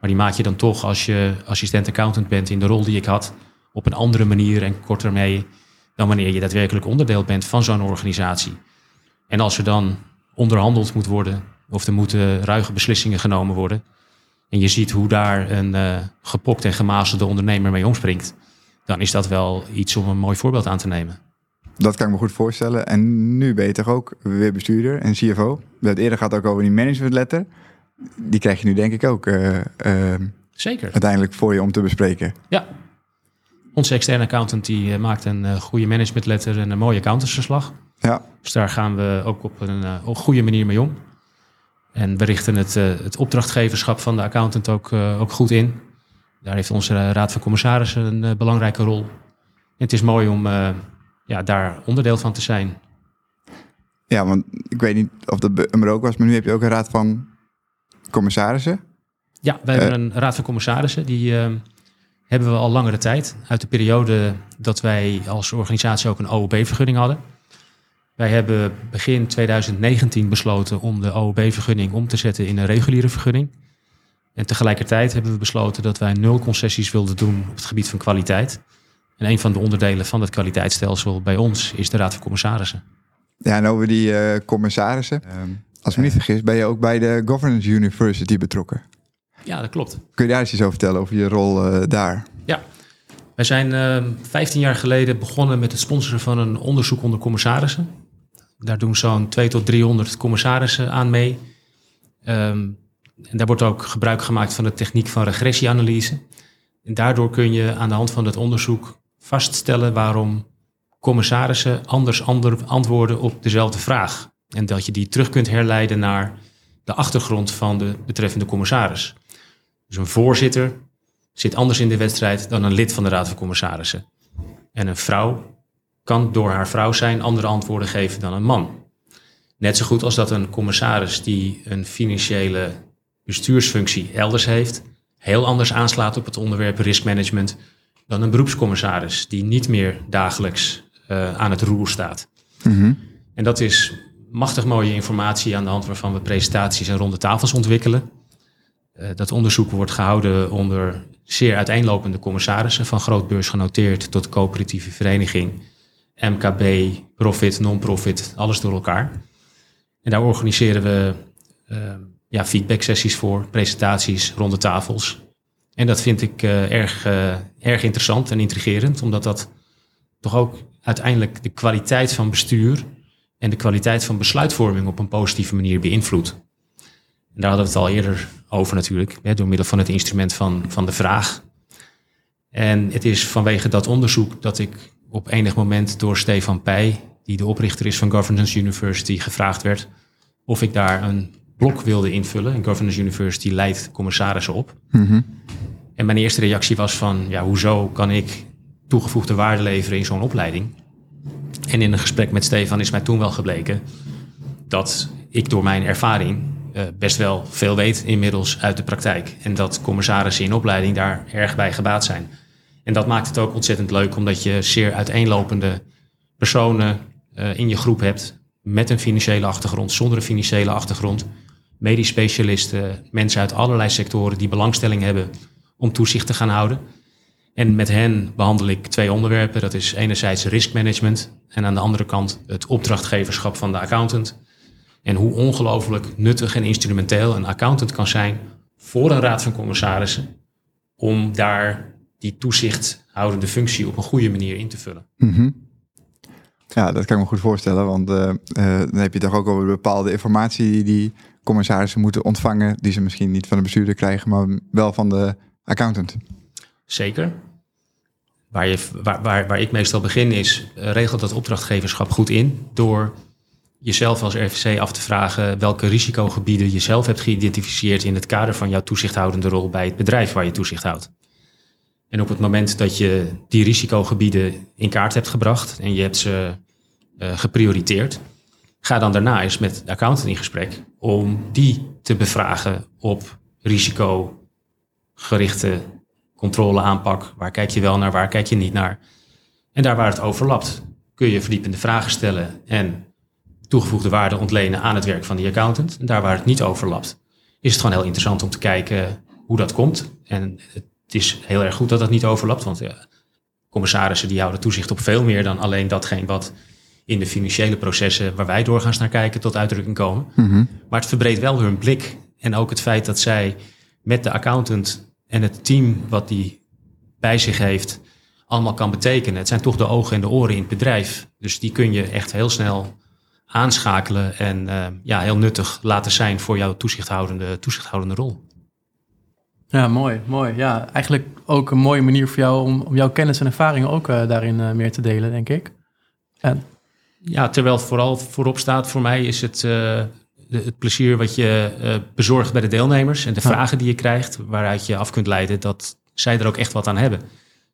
Maar die maak je dan toch als je assistent accountant bent in de rol die ik had. Op een andere manier en korter mee dan wanneer je daadwerkelijk onderdeel bent van zo'n organisatie. En als er dan onderhandeld moet worden of er moeten ruige beslissingen genomen worden. En je ziet hoe daar een uh, gepokt en gemazelde ondernemer mee omspringt. Dan is dat wel iets om een mooi voorbeeld aan te nemen. Dat kan ik me goed voorstellen. En nu ben je toch ook weer bestuurder en CFO. We hebben het eerder gehad ook over die managementletter. Die krijg je nu denk ik ook uh, uh, Zeker. uiteindelijk voor je om te bespreken. Ja. Onze externe accountant die uh, maakt een goede managementletter en een mooie accountantsverslag. Ja. Dus daar gaan we ook op een, op goede manier mee om. En we richten het, het opdrachtgeverschap van de accountant ook, ook goed in. Daar heeft onze raad van commissarissen een belangrijke rol. En het is mooi om ja, daar onderdeel van te zijn. Ja, want ik weet niet of dat bij ook was, maar nu heb je ook een raad van commissarissen. Ja, wij hebben een raad van commissarissen. Die uh, hebben we al langere tijd. Uit de periode dat wij als organisatie ook een OOB-vergunning hadden. Wij hebben begin 2019 besloten om de OOB-vergunning om te zetten in een reguliere vergunning. En tegelijkertijd hebben we besloten dat wij nul concessies wilden doen op het gebied van kwaliteit. En een van de onderdelen van het kwaliteitsstelsel bij ons is de Raad van Commissarissen. Ja, en over die uh, commissarissen. Uh, als ik me niet vergis, ben je ook bij de Governance University betrokken. Ja, dat klopt. Kun je daar eens iets over vertellen, over je rol uh, daar? Ja, wij zijn 15 jaar geleden begonnen met het sponsoren van een onderzoek onder commissarissen. Daar doen zo'n 2 tot 300 commissarissen aan mee. Um, en daar wordt ook gebruik gemaakt van de techniek van regressieanalyse. En daardoor kun je aan de hand van het onderzoek vaststellen waarom commissarissen anders antwoorden op dezelfde vraag. En dat je die terug kunt herleiden naar de achtergrond van de betreffende commissaris. Dus een voorzitter zit anders in de wedstrijd dan een lid van de Raad van Commissarissen. En een vrouw kan door haar vrouw zijn andere antwoorden geven dan een man. Net zo goed als dat een commissaris die een financiële bestuursfunctie elders heeft, heel anders aanslaat op het onderwerp riskmanagement dan een beroepscommissaris die niet meer dagelijks uh, aan het roer staat. Mm -hmm. En dat is machtig mooie informatie aan de hand waarvan we presentaties en ronde tafels ontwikkelen. Uh, dat onderzoek wordt gehouden onder zeer uiteenlopende commissarissen, van grootbeurs genoteerd tot coöperatieve vereniging, MKB, profit, non-profit, alles door elkaar. En daar organiseren we uh, ja, feedback sessies voor, presentaties, ronde tafels. En dat vind ik uh, erg, uh, erg interessant en intrigerend, omdat dat toch ook uiteindelijk de kwaliteit van bestuur en de kwaliteit van besluitvorming op een positieve manier beïnvloedt. En daar hadden we het al eerder over natuurlijk, hè, door middel van het instrument van, van de vraag. En het is vanwege dat onderzoek dat ik op enig moment door Stefan Pij, die de oprichter is van Governance University, gevraagd werd of ik daar een blok wilde invullen. En Governance University leidt commissarissen op. Mm -hmm. En mijn eerste reactie was van, ja, hoezo kan ik toegevoegde waarde leveren in zo'n opleiding. En in een gesprek met Stefan is mij toen wel gebleken dat ik door mijn ervaring uh, best wel veel weet inmiddels uit de praktijk. En dat commissarissen in opleiding daar erg bij gebaat zijn. En dat maakt het ook ontzettend leuk, omdat je zeer uiteenlopende personen uh, in je groep hebt. Met een financiële achtergrond, zonder een financiële achtergrond. Medisch specialisten, mensen uit allerlei sectoren die belangstelling hebben om toezicht te gaan houden. En met hen behandel ik twee onderwerpen. Dat is enerzijds riskmanagement en aan de andere kant het opdrachtgeverschap van de accountant. En hoe ongelooflijk nuttig en instrumenteel een accountant kan zijn voor een raad van commissarissen om daar die toezichthoudende functie op een goede manier in te vullen. Mm Ja, dat kan ik me goed voorstellen, want uh, uh, dan heb je toch ook over bepaalde informatie die commissarissen moeten ontvangen, die ze misschien niet van de bestuurder krijgen, maar wel van de accountant. Zeker. Waar, je, waar, waar, waar ik meestal begin is, uh, regelt dat opdrachtgeverschap goed in door jezelf als RVC af te vragen welke risicogebieden je zelf hebt geïdentificeerd in het kader van jouw toezichthoudende rol bij het bedrijf waar je toezicht houdt. En op het moment dat je die risicogebieden in kaart hebt gebracht en je hebt ze uh, geprioriteerd, ga dan daarna eens met de accountant in gesprek om die te bevragen op risicogerichte controleaanpak. Waar kijk je wel naar, waar kijk je niet naar? En daar waar het overlapt, kun je verdiepende vragen stellen en toegevoegde waarde ontlenen aan het werk van die accountant. En daar waar het niet overlapt, is het gewoon heel interessant om te kijken hoe dat komt. En het is heel erg goed dat dat niet overlapt, want ja, commissarissen die houden toezicht op veel meer dan alleen datgene wat in de financiële processen waar wij doorgaans naar kijken tot uitdrukking komen. Mhm. Maar het verbreedt wel hun blik en ook het feit dat zij met de accountant en het team wat die bij zich heeft allemaal kan betekenen. Het zijn toch de ogen en de oren in het bedrijf. Dus die kun je echt heel snel aanschakelen en uh, ja, heel nuttig laten zijn voor jouw toezichthoudende, toezichthoudende rol. Ja, mooi, mooi. Ja, eigenlijk ook een mooie manier voor jou om, om jouw kennis en ervaringen ook uh, daarin uh, meer te delen, denk ik. En... Ja, terwijl vooral voorop staat voor mij is het, het plezier wat je bezorgt bij de deelnemers en de ja. vragen die je krijgt, waaruit je af kunt leiden dat zij er ook echt wat aan hebben.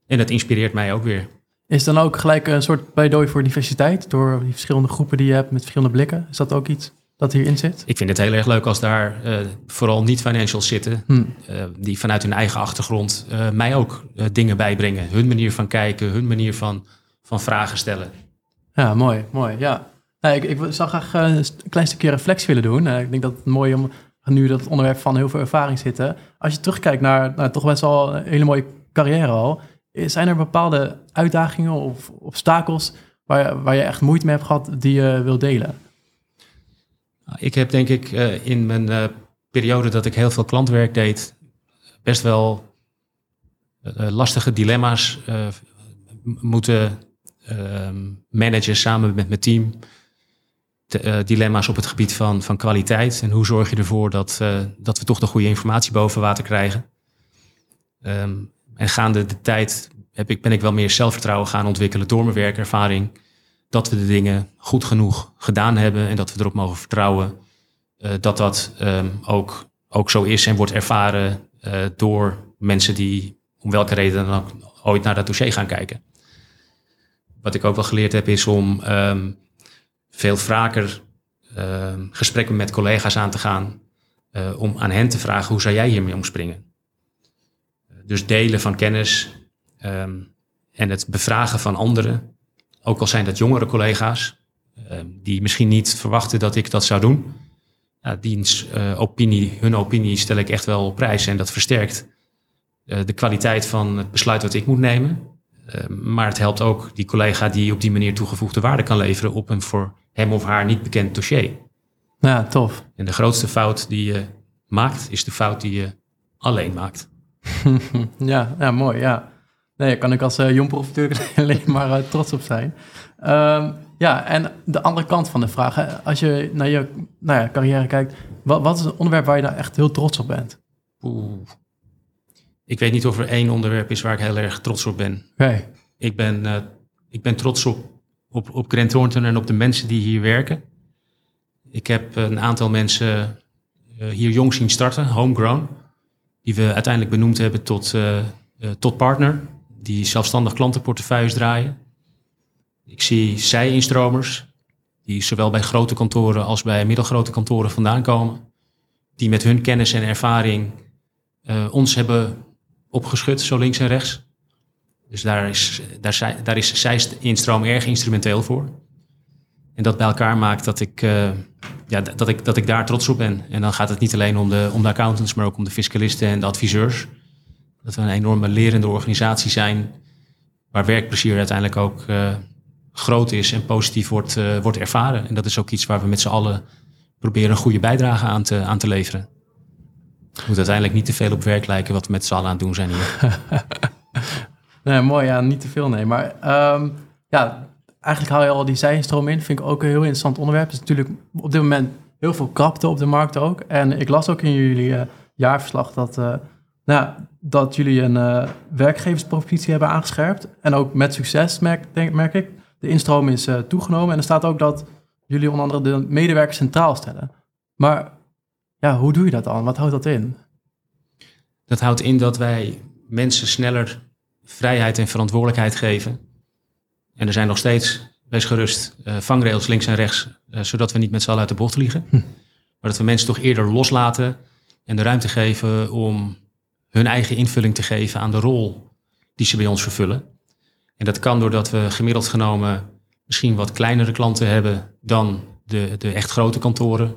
En dat inspireert mij ook weer. Is dan ook gelijk een soort pleidooi voor diversiteit door die verschillende groepen die je hebt met verschillende blikken? Is dat ook iets dat hierin zit? Ik vind het heel erg leuk als daar uh, vooral niet-financials zitten, hmm. uh, die vanuit hun eigen achtergrond uh, mij ook dingen bijbrengen. Hun manier van kijken, hun manier van, van vragen stellen. Ja, mooi, mooi. Ja. Nou, ik, ik zou graag een klein stukje reflectie willen doen. ik denk dat het mooi om nu dat onderwerp van heel veel ervaring zitten. Als je terugkijkt naar nou, toch best wel een hele mooie carrière al. Zijn er bepaalde uitdagingen of obstakels waar, waar je echt moeite mee hebt gehad die je wil delen? Ik heb denk ik in mijn periode dat ik heel veel klantwerk deed, best wel lastige dilemma's moeten managen samen met mijn team. De, dilemma's op het gebied van, van kwaliteit en hoe zorg je ervoor dat, dat we toch de goede informatie boven water krijgen. Um, en gaande de tijd heb ik, ben ik wel meer zelfvertrouwen gaan ontwikkelen door mijn werkervaring. Dat we de dingen goed genoeg gedaan hebben en dat we erop mogen vertrouwen uh, dat dat um, ook, ook zo is en wordt ervaren door mensen die om welke reden dan ook ooit naar dat dossier gaan kijken. Wat ik ook wel geleerd heb is om um, veel vaker um, gesprekken met collega's aan te gaan. Uh, om aan hen te vragen hoe zou jij hiermee omspringen. Dus delen van kennis um, en het bevragen van anderen, ook al zijn dat jongere collega's, die misschien niet verwachten dat ik dat zou doen. Ja, diens uh, opinie, hun opinie stel ik echt wel op prijs en dat versterkt uh, de kwaliteit van het besluit wat ik moet nemen. Uh, maar het helpt ook die collega die op die manier toegevoegde waarde kan leveren op een voor hem of haar niet bekend dossier. Ja, tof. En de grootste fout die je maakt, is de fout die je alleen maakt. ja, ja, mooi. Ja. Nee, daar kan ik als uh, jong profiteur alleen maar uh, trots op zijn. Um, ja, en de andere kant van de vraag. Hè, als je naar je nou ja, carrière kijkt, wat, wat is een onderwerp waar je nou echt heel trots op bent? Oeh. Ik weet niet of er één onderwerp is waar ik heel erg trots op ben. Okay. Ik, ben uh, ik ben trots op, op, op Grant Thornton en op de mensen die hier werken. Ik heb een aantal mensen hier jong zien starten, homegrown die we uiteindelijk benoemd hebben tot, uh, uh, tot partner. die zelfstandig klantenportefeuilles draaien. Ik zie zij-instromers, die zowel bij grote kantoren als bij middelgrote kantoren vandaan komen. Die met hun kennis en ervaring uh, ons hebben opgeschud, zo links en rechts. Dus daar is, daar, daar is zij-instroom erg instrumenteel voor. En dat bij elkaar maakt dat ik, uh, ja, dat, ik, dat ik daar trots op ben. En dan gaat het niet alleen om de, om de accountants, maar ook om de fiscalisten en de adviseurs. Dat we een enorme lerende organisatie zijn, waar werkplezier uiteindelijk ook uh, groot is en positief wordt, uh, wordt ervaren. En dat is ook iets waar we met z'n allen proberen een goede bijdrage aan te, aan te leveren. Moet uiteindelijk niet te veel op werk lijken wat we met z'n allen aan het doen zijn hier. nee, mooi, ja, niet te veel nee. Maar um, ja, eigenlijk haal je al die zijinstroom in. Vind ik ook een heel interessant onderwerp. Het is natuurlijk op dit moment heel veel krapte op de markt ook. En ik las ook in jullie uh, jaarverslag dat, uh, nou, dat jullie een uh, werkgeverspropositie hebben aangescherpt. En ook met succes, merk, denk, merk ik. De instroom is toegenomen. En er staat ook dat jullie onder andere de medewerkers centraal stellen. Maar ja, hoe doe je dat dan? Wat houdt dat in? Dat houdt in dat wij mensen sneller vrijheid en verantwoordelijkheid geven en er zijn nog steeds, wees gerust, uh, vangrails links en rechts, uh, zodat we niet met z'n allen uit de bocht vliegen. Hm. Maar dat we mensen toch eerder loslaten en de ruimte geven om hun eigen invulling te geven aan de rol die ze bij ons vervullen. En dat kan doordat we gemiddeld genomen misschien wat kleinere klanten hebben dan de, de echt grote kantoren.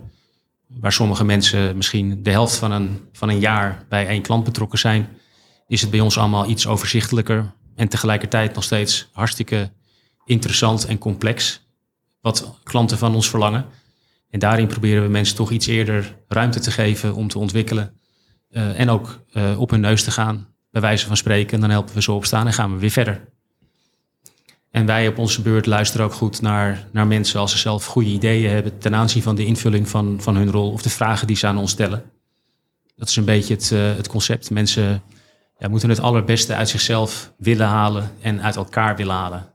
Waar sommige mensen misschien de helft van een, van een jaar bij één klant betrokken zijn, is het bij ons allemaal iets overzichtelijker en tegelijkertijd nog steeds hartstikke interessant en complex wat klanten van ons verlangen. En daarin proberen we mensen toch iets eerder ruimte te geven om te ontwikkelen. Uh, en ook uh, op hun neus te gaan, bij wijze van spreken. En dan helpen we ze opstaan en gaan we weer verder. En wij op onze beurt luisteren ook goed naar, naar mensen als ze zelf goede ideeën hebben ten aanzien van de invulling van, van hun rol of de vragen die ze aan ons stellen. Dat is een beetje het, uh, het concept. Mensen ja, moeten het allerbeste uit zichzelf willen halen en uit elkaar willen halen.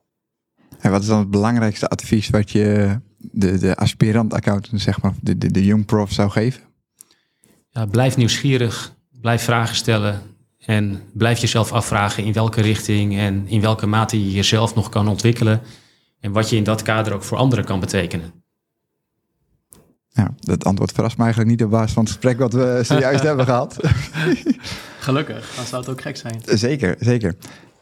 En wat is dan het belangrijkste advies wat je de, de aspirant-accountant, zeg maar, de, de, de young prof zou geven? Ja, blijf nieuwsgierig, blijf vragen stellen en blijf jezelf afvragen in welke richting en in welke mate je jezelf nog kan ontwikkelen en wat je in dat kader ook voor anderen kan betekenen. Ja, dat antwoord verrast me eigenlijk niet op basis van het gesprek wat we zojuist hebben gehad. Gelukkig, dan zou het ook gek zijn. Zeker, zeker.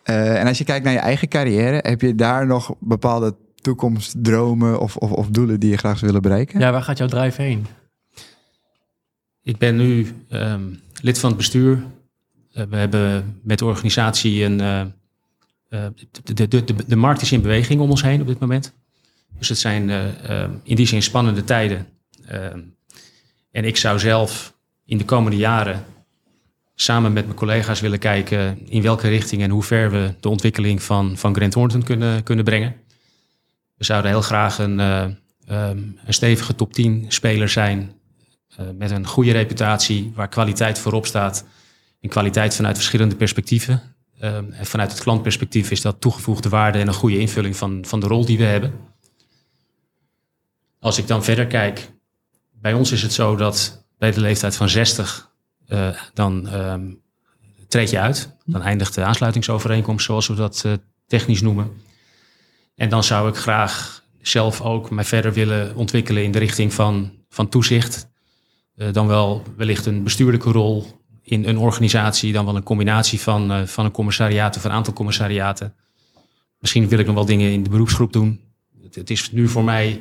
Uh, en als je kijkt naar je eigen carrière, heb je daar nog bepaalde toekomstdromen of, of, of, doelen die je graag zou willen bereiken? Ja, waar gaat jouw drive heen? Ik ben nu um, lid van het bestuur. Uh, we hebben met de organisatie een. Uh, de, de, de, de, markt is in beweging om ons heen op dit moment. Dus het zijn in die zin spannende tijden. Ehm, en ik zou zelf in de komende jaren samen met mijn collega's willen kijken in welke richting en hoe ver we de ontwikkeling van, van Grant Thornton kunnen, kunnen brengen. We zouden heel graag een, um, een stevige top 10 speler zijn met een goede reputatie, waar kwaliteit voorop staat. En kwaliteit vanuit verschillende perspectieven. Um, en vanuit het klantperspectief is dat toegevoegde waarde en een goede invulling van, van de rol die we hebben. Als ik dan verder kijk, bij ons is het zo dat bij de leeftijd van 60 uh, dan um, treed je uit. Dan eindigt de aansluitingsovereenkomst, zoals we dat uh, technisch noemen. En dan zou ik graag zelf ook mij verder willen ontwikkelen in de richting van, van toezicht. Uh, dan wel wellicht een bestuurlijke rol in een organisatie, dan wel een combinatie van, van een commissariaat of een aantal commissariaten. Misschien wil ik nog wel dingen in de beroepsgroep doen. Het, het is nu voor mij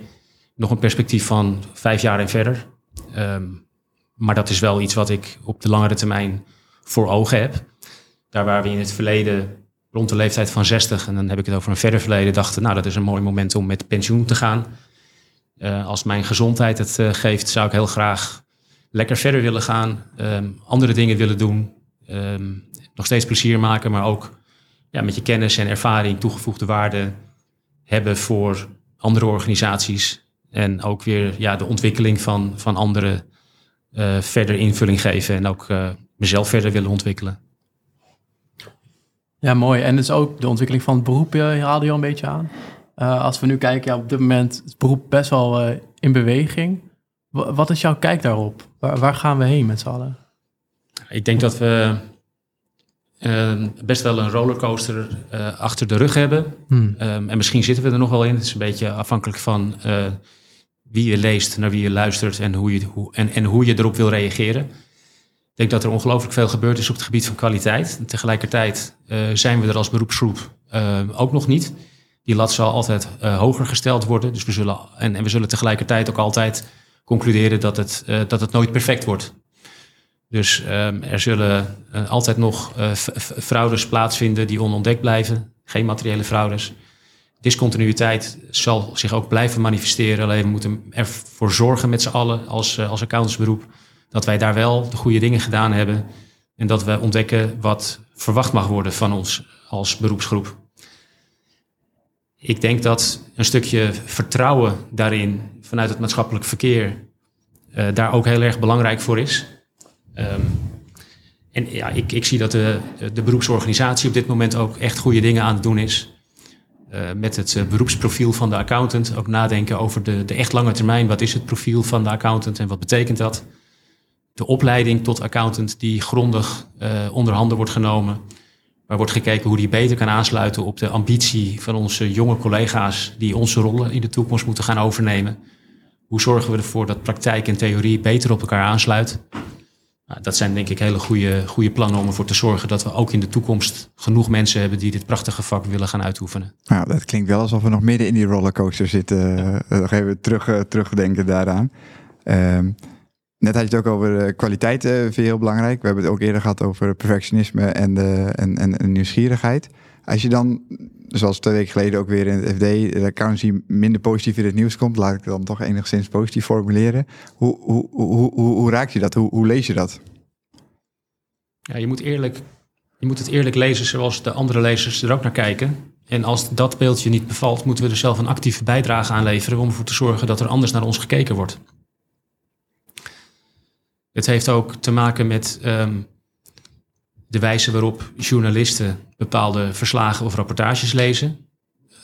nog een perspectief van vijf jaar en verder. Um, maar dat is wel iets wat ik op de langere termijn voor ogen heb. Daar waar we in het verleden rond de leeftijd van 60, en dan heb ik het over een verder verleden, dachten, nou dat is een mooi moment om met pensioen te gaan. Uh, als mijn gezondheid het uh, geeft, zou ik heel graag lekker verder willen gaan, um, andere dingen willen doen, um, nog steeds plezier maken, maar ook ja, met je kennis en ervaring toegevoegde waarde hebben voor andere organisaties en ook weer ja, de ontwikkeling van, van andere uh, verder invulling geven en ook uh, mezelf verder willen ontwikkelen. Ja, mooi. En dus ook de ontwikkeling van het beroep je haalde je al een beetje aan. Als we nu kijken, ja, op dit moment het beroep best wel in beweging. Wat is jouw kijk daarop? Waar, waar gaan we heen met z'n allen? Ik denk dat we ehm, best wel een rollercoaster eh, achter de rug hebben. Hmm. Ehm, en misschien zitten we er nog wel in. Het is een beetje afhankelijk van eh, wie je leest, naar wie je luistert en hoe je, hoe, en, en hoe je erop wil reageren. Ik denk dat er ongelooflijk veel gebeurd is op het gebied van kwaliteit. En tegelijkertijd eh, zijn we er als beroepsgroep ook nog niet. Die lat zal altijd hoger gesteld worden. Dus we zullen, en, en we zullen tegelijkertijd ook altijd concluderen dat het, eh, dat het nooit perfect wordt. Dus ehm, er zullen eh, altijd nog eh, fraudes plaatsvinden die onontdekt blijven. Geen materiële fraudes. Discontinuïteit zal zich ook blijven manifesteren. Alleen we moeten ervoor zorgen met z'n allen als, als accountantsberoep... dat wij daar wel de goede dingen gedaan hebben... en dat we ontdekken wat verwacht mag worden van ons als beroepsgroep. Ik denk dat een stukje vertrouwen daarin vanuit het maatschappelijk verkeer... eh, daar ook heel erg belangrijk voor is... Ehm, en ja, ik, ik zie dat de, de beroepsorganisatie op dit moment ook echt goede dingen aan het doen is. Eh, met het eh, beroepsprofiel van de accountant. Ook nadenken over de, de echt lange termijn. Wat is het profiel van de accountant en wat betekent dat? De opleiding tot accountant die grondig onder handen wordt genomen. Waar wordt gekeken hoe die beter kan aansluiten op de ambitie van onze jonge collega's die onze rollen in de toekomst moeten gaan overnemen. Hoe zorgen we ervoor dat praktijk en theorie beter op elkaar aansluit? Nou, dat zijn denk ik hele goede, goede plannen om ervoor te zorgen dat we ook in de toekomst genoeg mensen hebben die dit prachtige vak willen gaan uitoefenen. Nou, dat klinkt wel alsof we nog midden in die rollercoaster zitten. Eh, nog even terug, eh, terugdenken daaraan. Ehm, net had je het ook over eh, kwaliteit, vind je heel belangrijk. We hebben het ook eerder gehad over perfectionisme en, en, en, en nieuwsgierigheid. Als je dan, zoals twee weken geleden ook weer in het FD, de accountancy minder positief in het nieuws komt, laat ik dan toch enigszins positief formuleren. Hoe, hoe, hoe, hoe, hoe raak je dat? Hoe, hoe lees je dat? Ja, je, moet eerlijk, je moet het eerlijk lezen zoals de andere lezers er ook naar kijken. En als dat beeldje niet bevalt, moeten we er zelf een actieve bijdrage aan leveren om ervoor te zorgen dat er anders naar ons gekeken wordt. Het heeft ook te maken met ehm, de wijze waarop journalisten bepaalde verslagen of rapportages lezen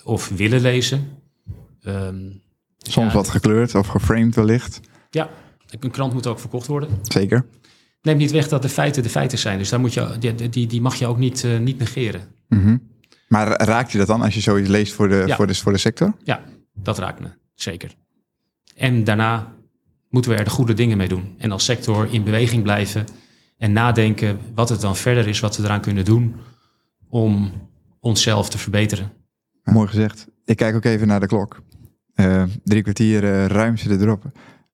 of willen lezen. Ehm, Soms ja, wat gekleurd of geframed wellicht. Ja, een krant moet ook verkocht worden. Zeker. Neemt niet weg dat de feiten de feiten zijn. Dus daar moet je, die, die, die mag je ook niet, eh, niet negeren. Mhm. Maar ra- raakt je dat dan als je zoiets leest voor de, Ja. voor de, voor de sector? Ja, dat raakt me. Zeker. En daarna moeten we er de goede dingen mee doen. En als sector in beweging blijven. En nadenken wat het dan verder is, wat we eraan kunnen doen. Om onszelf te verbeteren. Mooi gezegd. Ik kijk ook even naar de klok. Eh, drie kwartier eh, ruim zit erop.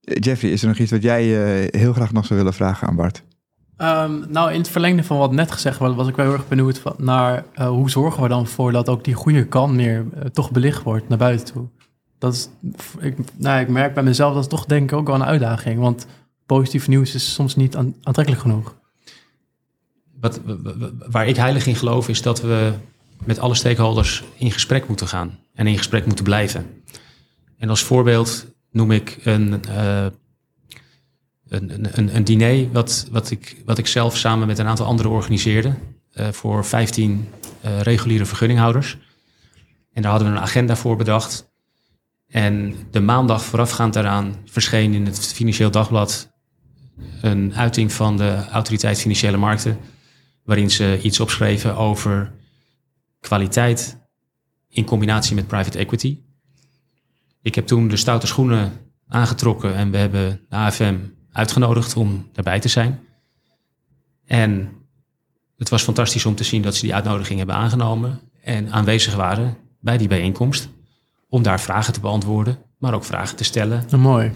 Eh, Jeffrey, is er nog iets wat jij eh, heel graag nog zou willen vragen aan Bart? Ehm, nou, in het verlengde van wat net gezegd was, was ik wel heel erg benieuwd van, naar hoe zorgen we dan voor dat ook die goede kant meer toch belicht wordt naar buiten toe. Dat is, ik, nou, ik merk bij mezelf dat is toch denk ik ook wel een uitdaging, want positief nieuws is soms niet aan- aantrekkelijk genoeg. Wat, waar ik heilig in geloof is dat we met alle stakeholders in gesprek moeten gaan. En in gesprek moeten blijven. En als voorbeeld noem ik een, eh, een, een, een, een diner wat, wat, ik, wat ik zelf samen met een aantal anderen organiseerde. eh, voor 15 eh, reguliere vergunninghouders. En daar hadden we een agenda voor bedacht. En de maandag voorafgaand daaraan verscheen in het Financieel Dagblad een uiting van de Autoriteit Financiële Markten waarin ze iets opschreven over kwaliteit in combinatie met private equity. Ik heb toen de stoute schoenen aangetrokken en we hebben de AFM uitgenodigd om daarbij te zijn. En het was fantastisch om te zien dat ze die uitnodiging hebben aangenomen en aanwezig waren bij die bijeenkomst om daar vragen te beantwoorden, maar ook vragen te stellen Nou, mooi.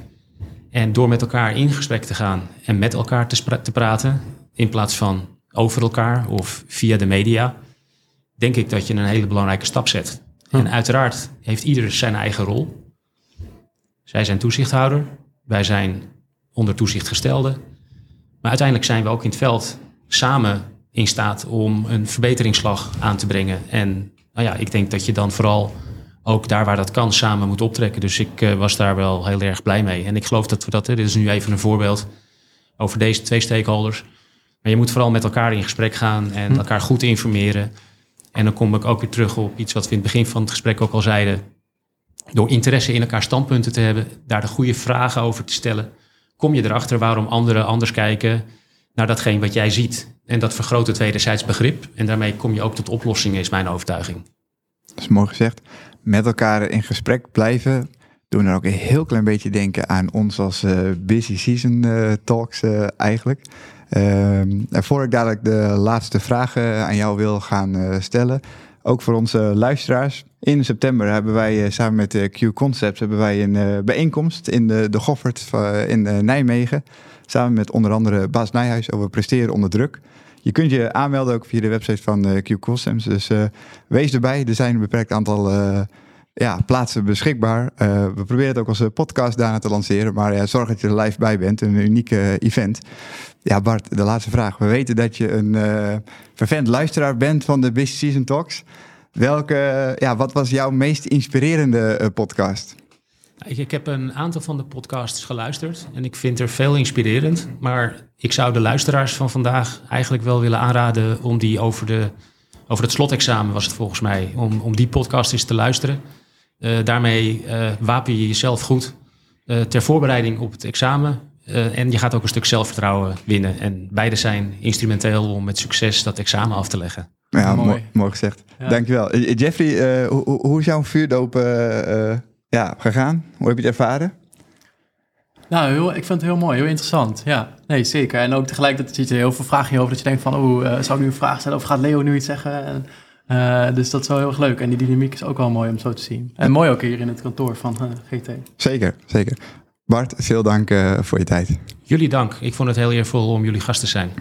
en door met elkaar in gesprek te gaan en met elkaar te, praten, in plaats van over elkaar of via de media, denk ik dat je een hele belangrijke stap zet. En uiteraard heeft ieder zijn eigen rol. Zij zijn toezichthouder, wij zijn onder toezicht gestelde. Maar uiteindelijk zijn we ook in het veld samen in staat om een verbeteringsslag aan te brengen. En nou ja, ik denk dat je dan vooral ook daar waar dat kan samen moet optrekken. Dus ik eh, was daar wel heel erg blij mee. En ik geloof dat we dat, hè, dit is nu even een voorbeeld over deze twee stakeholders. Maar je moet vooral met elkaar in gesprek gaan en elkaar goed informeren. En dan kom ik ook weer terug op iets wat we in het begin van het gesprek ook al zeiden. Door interesse in elkaar standpunten te hebben, daar de goede vragen over te stellen, kom je erachter waarom anderen anders kijken. naar datgene wat jij ziet. En dat vergroot het wederzijds begrip. En daarmee kom je ook tot oplossingen, is mijn overtuiging. Dat is mooi gezegd. Met elkaar in gesprek blijven. Doen er ook een heel klein beetje denken aan ons als uh, busy season uh, talks uh, eigenlijk. Ehm, en voor ik dadelijk de laatste vragen aan jou wil gaan stellen, ook voor onze luisteraars. In september hebben wij samen met Q Concepts hebben wij een bijeenkomst in de, de Goffert in Nijmegen. Samen met onder andere Baas Nijhuis over presteren onder druk. Je kunt je aanmelden ook via de website van Q Customs. Dus wees erbij. Er zijn een beperkt aantal ja, plaatsen beschikbaar. we proberen het ook als podcast daarna te lanceren. Maar ja, zorg dat je er live bij bent. Een uniek event. Ja, Bart, de laatste vraag. We weten dat je een vervent luisteraar bent van de Business Season Talks. Welke, ja, wat was jouw meest inspirerende podcast? Ik, ik, heb een aantal van de podcasts geluisterd en ik vind er veel inspirerend. Maar ik zou de luisteraars van vandaag eigenlijk wel willen aanraden om die over, de, over het slotexamen, was het volgens mij, om, om die podcast eens te luisteren. Uh, daarmee uh, wapen je jezelf goed uh, ter voorbereiding op het examen. en je gaat ook een stuk zelfvertrouwen winnen. En beide zijn instrumenteel om met succes dat examen af te leggen. Ja, mooi, mooi gezegd. Ja. Dankjewel. Jeffrey, hoe, hoe is jouw vuurdoop ja, gegaan? Hoe heb je het ervaren? Nou, heel, ik vind het heel mooi, heel interessant. Ja, nee, zeker. En ook tegelijkertijd zit er heel veel vragen over dat je denkt van, oh, uh, zou ik nu een vraag stellen of gaat Leo nu iets zeggen? En, uh, dus dat is wel heel erg leuk. En die dynamiek is ook wel mooi om zo te zien. En mooi ook hier in het kantoor van uh, GT. Zeker, zeker. Bart, veel dank voor je tijd. Jullie dank. Ik vond het heel eervol om jullie gast te zijn.